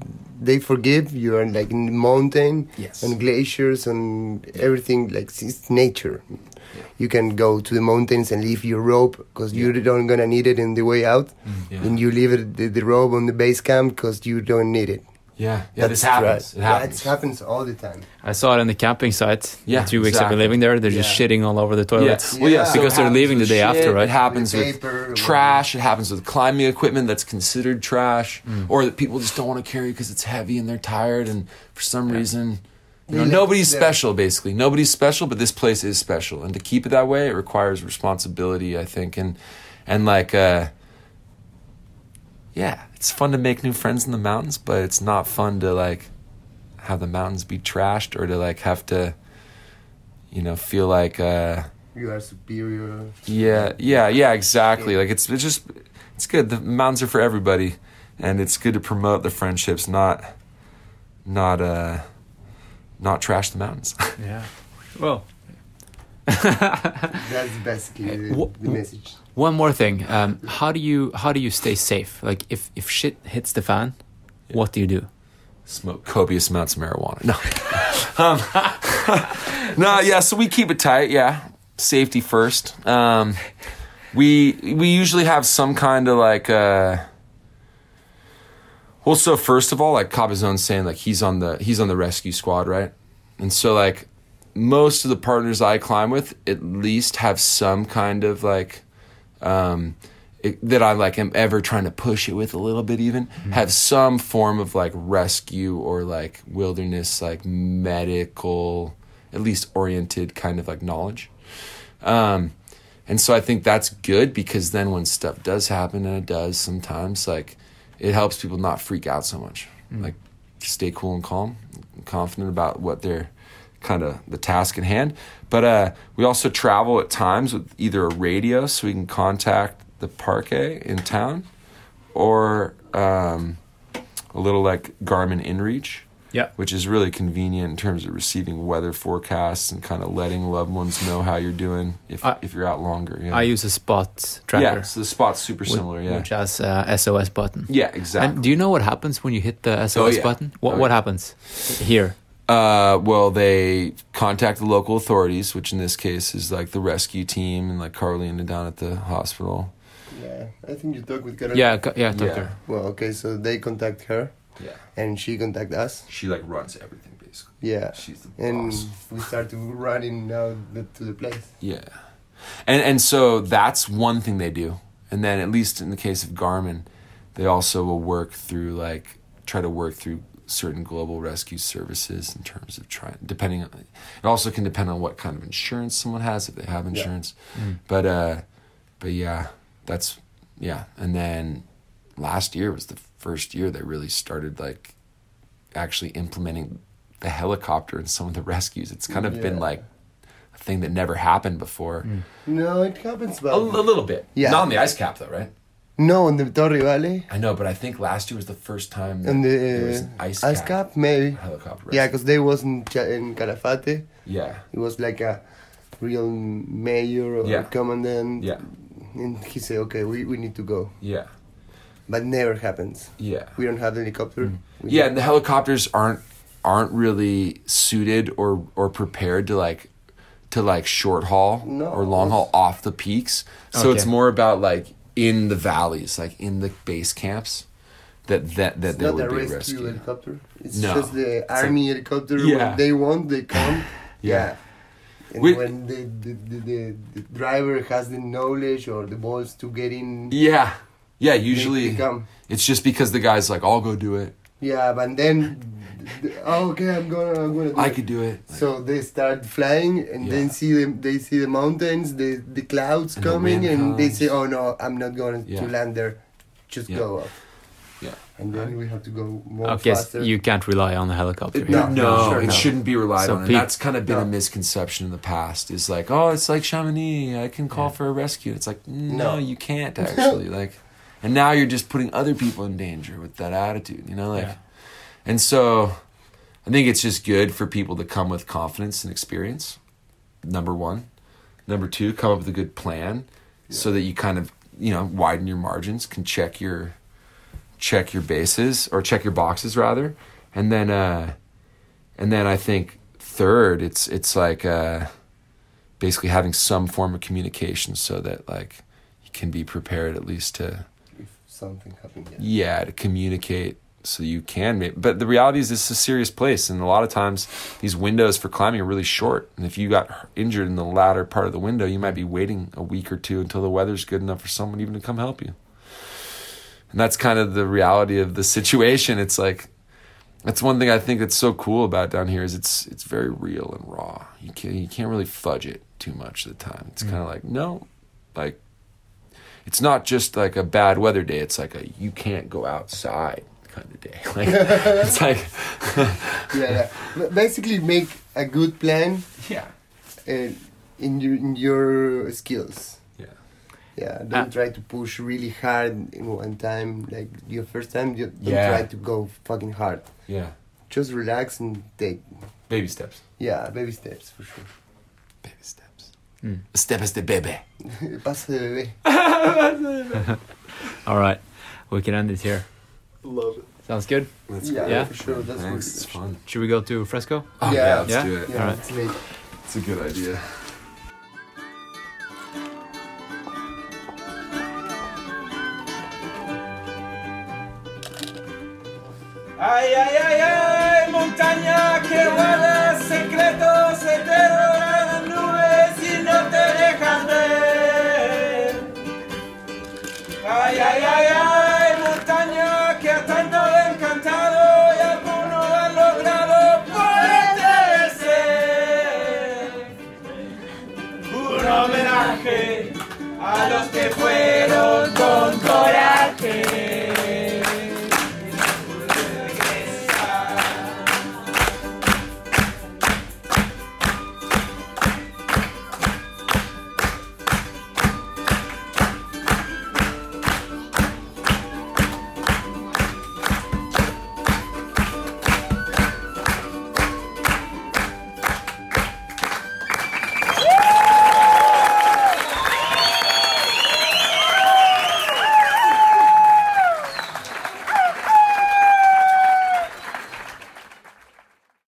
they forgive you are like in mountain Yes. and glaciers and everything like it's nature. You can go to the mountains and leave your rope because you don't gonna need it in the way out, Mm, yeah. and you leave it the, the rope on the base camp because you don't need it. yeah yeah this happens right. it happens That happens all the time. I saw it on the camping site. Yeah, the two weeks I've been living there, they're just Yeah. shitting all over the toilets. Yeah. Well, yeah, Yeah. so Because they're leaving the with day after, right? It happens With with trash. It happens with climbing equipment that's considered trash, Mm. or that people just don't want to carry because it's heavy and they're tired, and for some reason, you know, nobody's yeah. special. Basically, nobody's special, but this place is special, and to keep it that way, it requires responsibility, I think, and and like, uh, yeah, it's fun to make new friends in the mountains, but it's not fun to like have the mountains be trashed or to like have to, you know, feel like. Uh, You are superior. yeah, yeah, yeah, exactly. Like it's it's just it's good. The mountains are for everybody, and it's good to promote the friendships, not not uh not trash the mountains. Yeah. Well, That's basically the, Wha- the message. one more thing. Um, how do you how do you stay safe? Like if if shit hits the fan, what do you do? Smoke copious amounts of marijuana. No, um, no, yeah. So we keep it tight. Yeah, safety first. Um, we we usually have some kind of like. Uh, well, so first of all, like Cabazone's saying, like he's on the he's on the rescue squad, right? And so like most of the partners I climb with at least have some kind of like um it, that I like am ever trying to push it with a little bit even have some form of like rescue or like wilderness like medical at least oriented kind of like knowledge. Um and so I think that's good because then when stuff does happen and it does sometimes like it helps people not freak out so much. Like stay cool and calm, confident about what they're kind of the task in hand. But uh, we also travel at times with either a radio so we can contact the parquet in town or um, a little like Garmin InReach, Yeah. which is really convenient in terms of receiving weather forecasts and kind of letting loved ones know how you're doing if, I- if you're out longer. Yeah. I use a spot tracker. yeah, so the spot's super whi- similar. Yeah. Which has a SOS button. yeah, exactly. And do you know what happens when you hit the SOS Oh, yeah. button? What Oh, what happens here? Uh, well, they contact the local authorities, which in this case is like the rescue team and like Carlina down at the hospital. Yeah, I think you talk with Carol. Yeah, co- yeah, doctor. Well, okay, so they contact her Yeah. and she contact us. She like runs everything basically. Yeah. She's the And boss. we start to running now the, to the place. Yeah. And and so that's one thing they do. And then at least in the case of Garmin, they also will work through like try to work through certain global rescue services in terms of trying depending on it also can depend on what kind of insurance someone has if they have insurance. Yeah, But uh but yeah, that's yeah. And then last year was the first year they really started like actually implementing the helicopter in some of the rescues. It's kind of been like a thing that never happened before. No, it happens, but A, a little bit. Yeah. Not on the ice cap though, right? no, in the Torre Valley, I know, but I think last year was the first time in on the there was uh, an ice, ice cap, maybe. helicopter. Yeah, because they was in, in Calafate. yeah, It was like a real mayor or Yeah. commandant. yeah, And he said, okay, we, we need to go. yeah, But never happens. yeah. We don't have the helicopter. Mm. We Yeah, and the helicopters aren't aren't really suited or or prepared to like to like short haul No. or long haul off the peaks. So Okay. it's more about like in the valleys, like in the base camps that that that It's there not a would be a rescue, rescue. helicopter. It's No. just the It's army helicopter. Yeah. When they want, they come. Yeah. And We- when the the, the, the the driver has the knowledge or the balls to get in, Yeah, yeah. Usually, they it's just because the guy's like, "I'll go do it. Yeah, but then, oh, okay, I'm gonna, I'm gonna. Do I it. could do it." So they start flying, and Yeah. then see them. They see the mountains, the the clouds And coming, wind and they say, "Oh no, I'm not going Yeah. to land there. Just Yeah. go up." Yeah. And then we have to go more Okay, so faster. you can't rely on the helicopter. No, here. no, sure it not. shouldn't be relied So on. And that's kind of been a misconception in the past. Is like, oh, it's like Chamonix. I can call Yeah. for a rescue. It's like, no, No. you can't actually. like, and now you're just putting other people in danger with that attitude. You know, like, Yeah. and so I think it's just good for people to come with confidence and experience. Number one, number two, come up with a good plan so that you kind of you know widen your margins, can check your check your bases or check your boxes rather, and then uh, and then I think third, it's it's like uh, basically having some form of communication so that like you can be prepared at least to something happens. Yeah. yeah to communicate so you can make but the reality is this is a serious place and a lot of times these windows for climbing are really short and if you got injured in the latter part of the window you might be waiting a week or two until the weather's good enough for someone even to come help you and that's kind of the reality of the situation it's like that's one thing I think that's so cool about down here is it's it's very real and raw. You can't you can't really fudge it too much of the time. It's kind of like no, like it's not just like a bad weather day. It's like a you can't go outside kind of day. Like it's like yeah, yeah. Basically, make a good plan yeah uh, in your in your skills. yeah Yeah, don't Ah. try to push really hard in one time. Like your first time, you don't Yeah. try to go fucking hard. yeah Just relax and take. baby steps Yeah, baby steps for sure. baby steps Mm. step is the baby. Pasa de bebé. All right, we can end it here. Love it. Sounds good. That's Yeah, great. Yeah. for sure. That's Thanks. It's fun. Should we go to Fresco? Oh, Yeah. yeah, let's Yeah? do it. Yeah, Alright. it's late. It's a good idea. Ay, ay, ay, ay, montaña que guarda secretos eternos a los que fueron con coraje.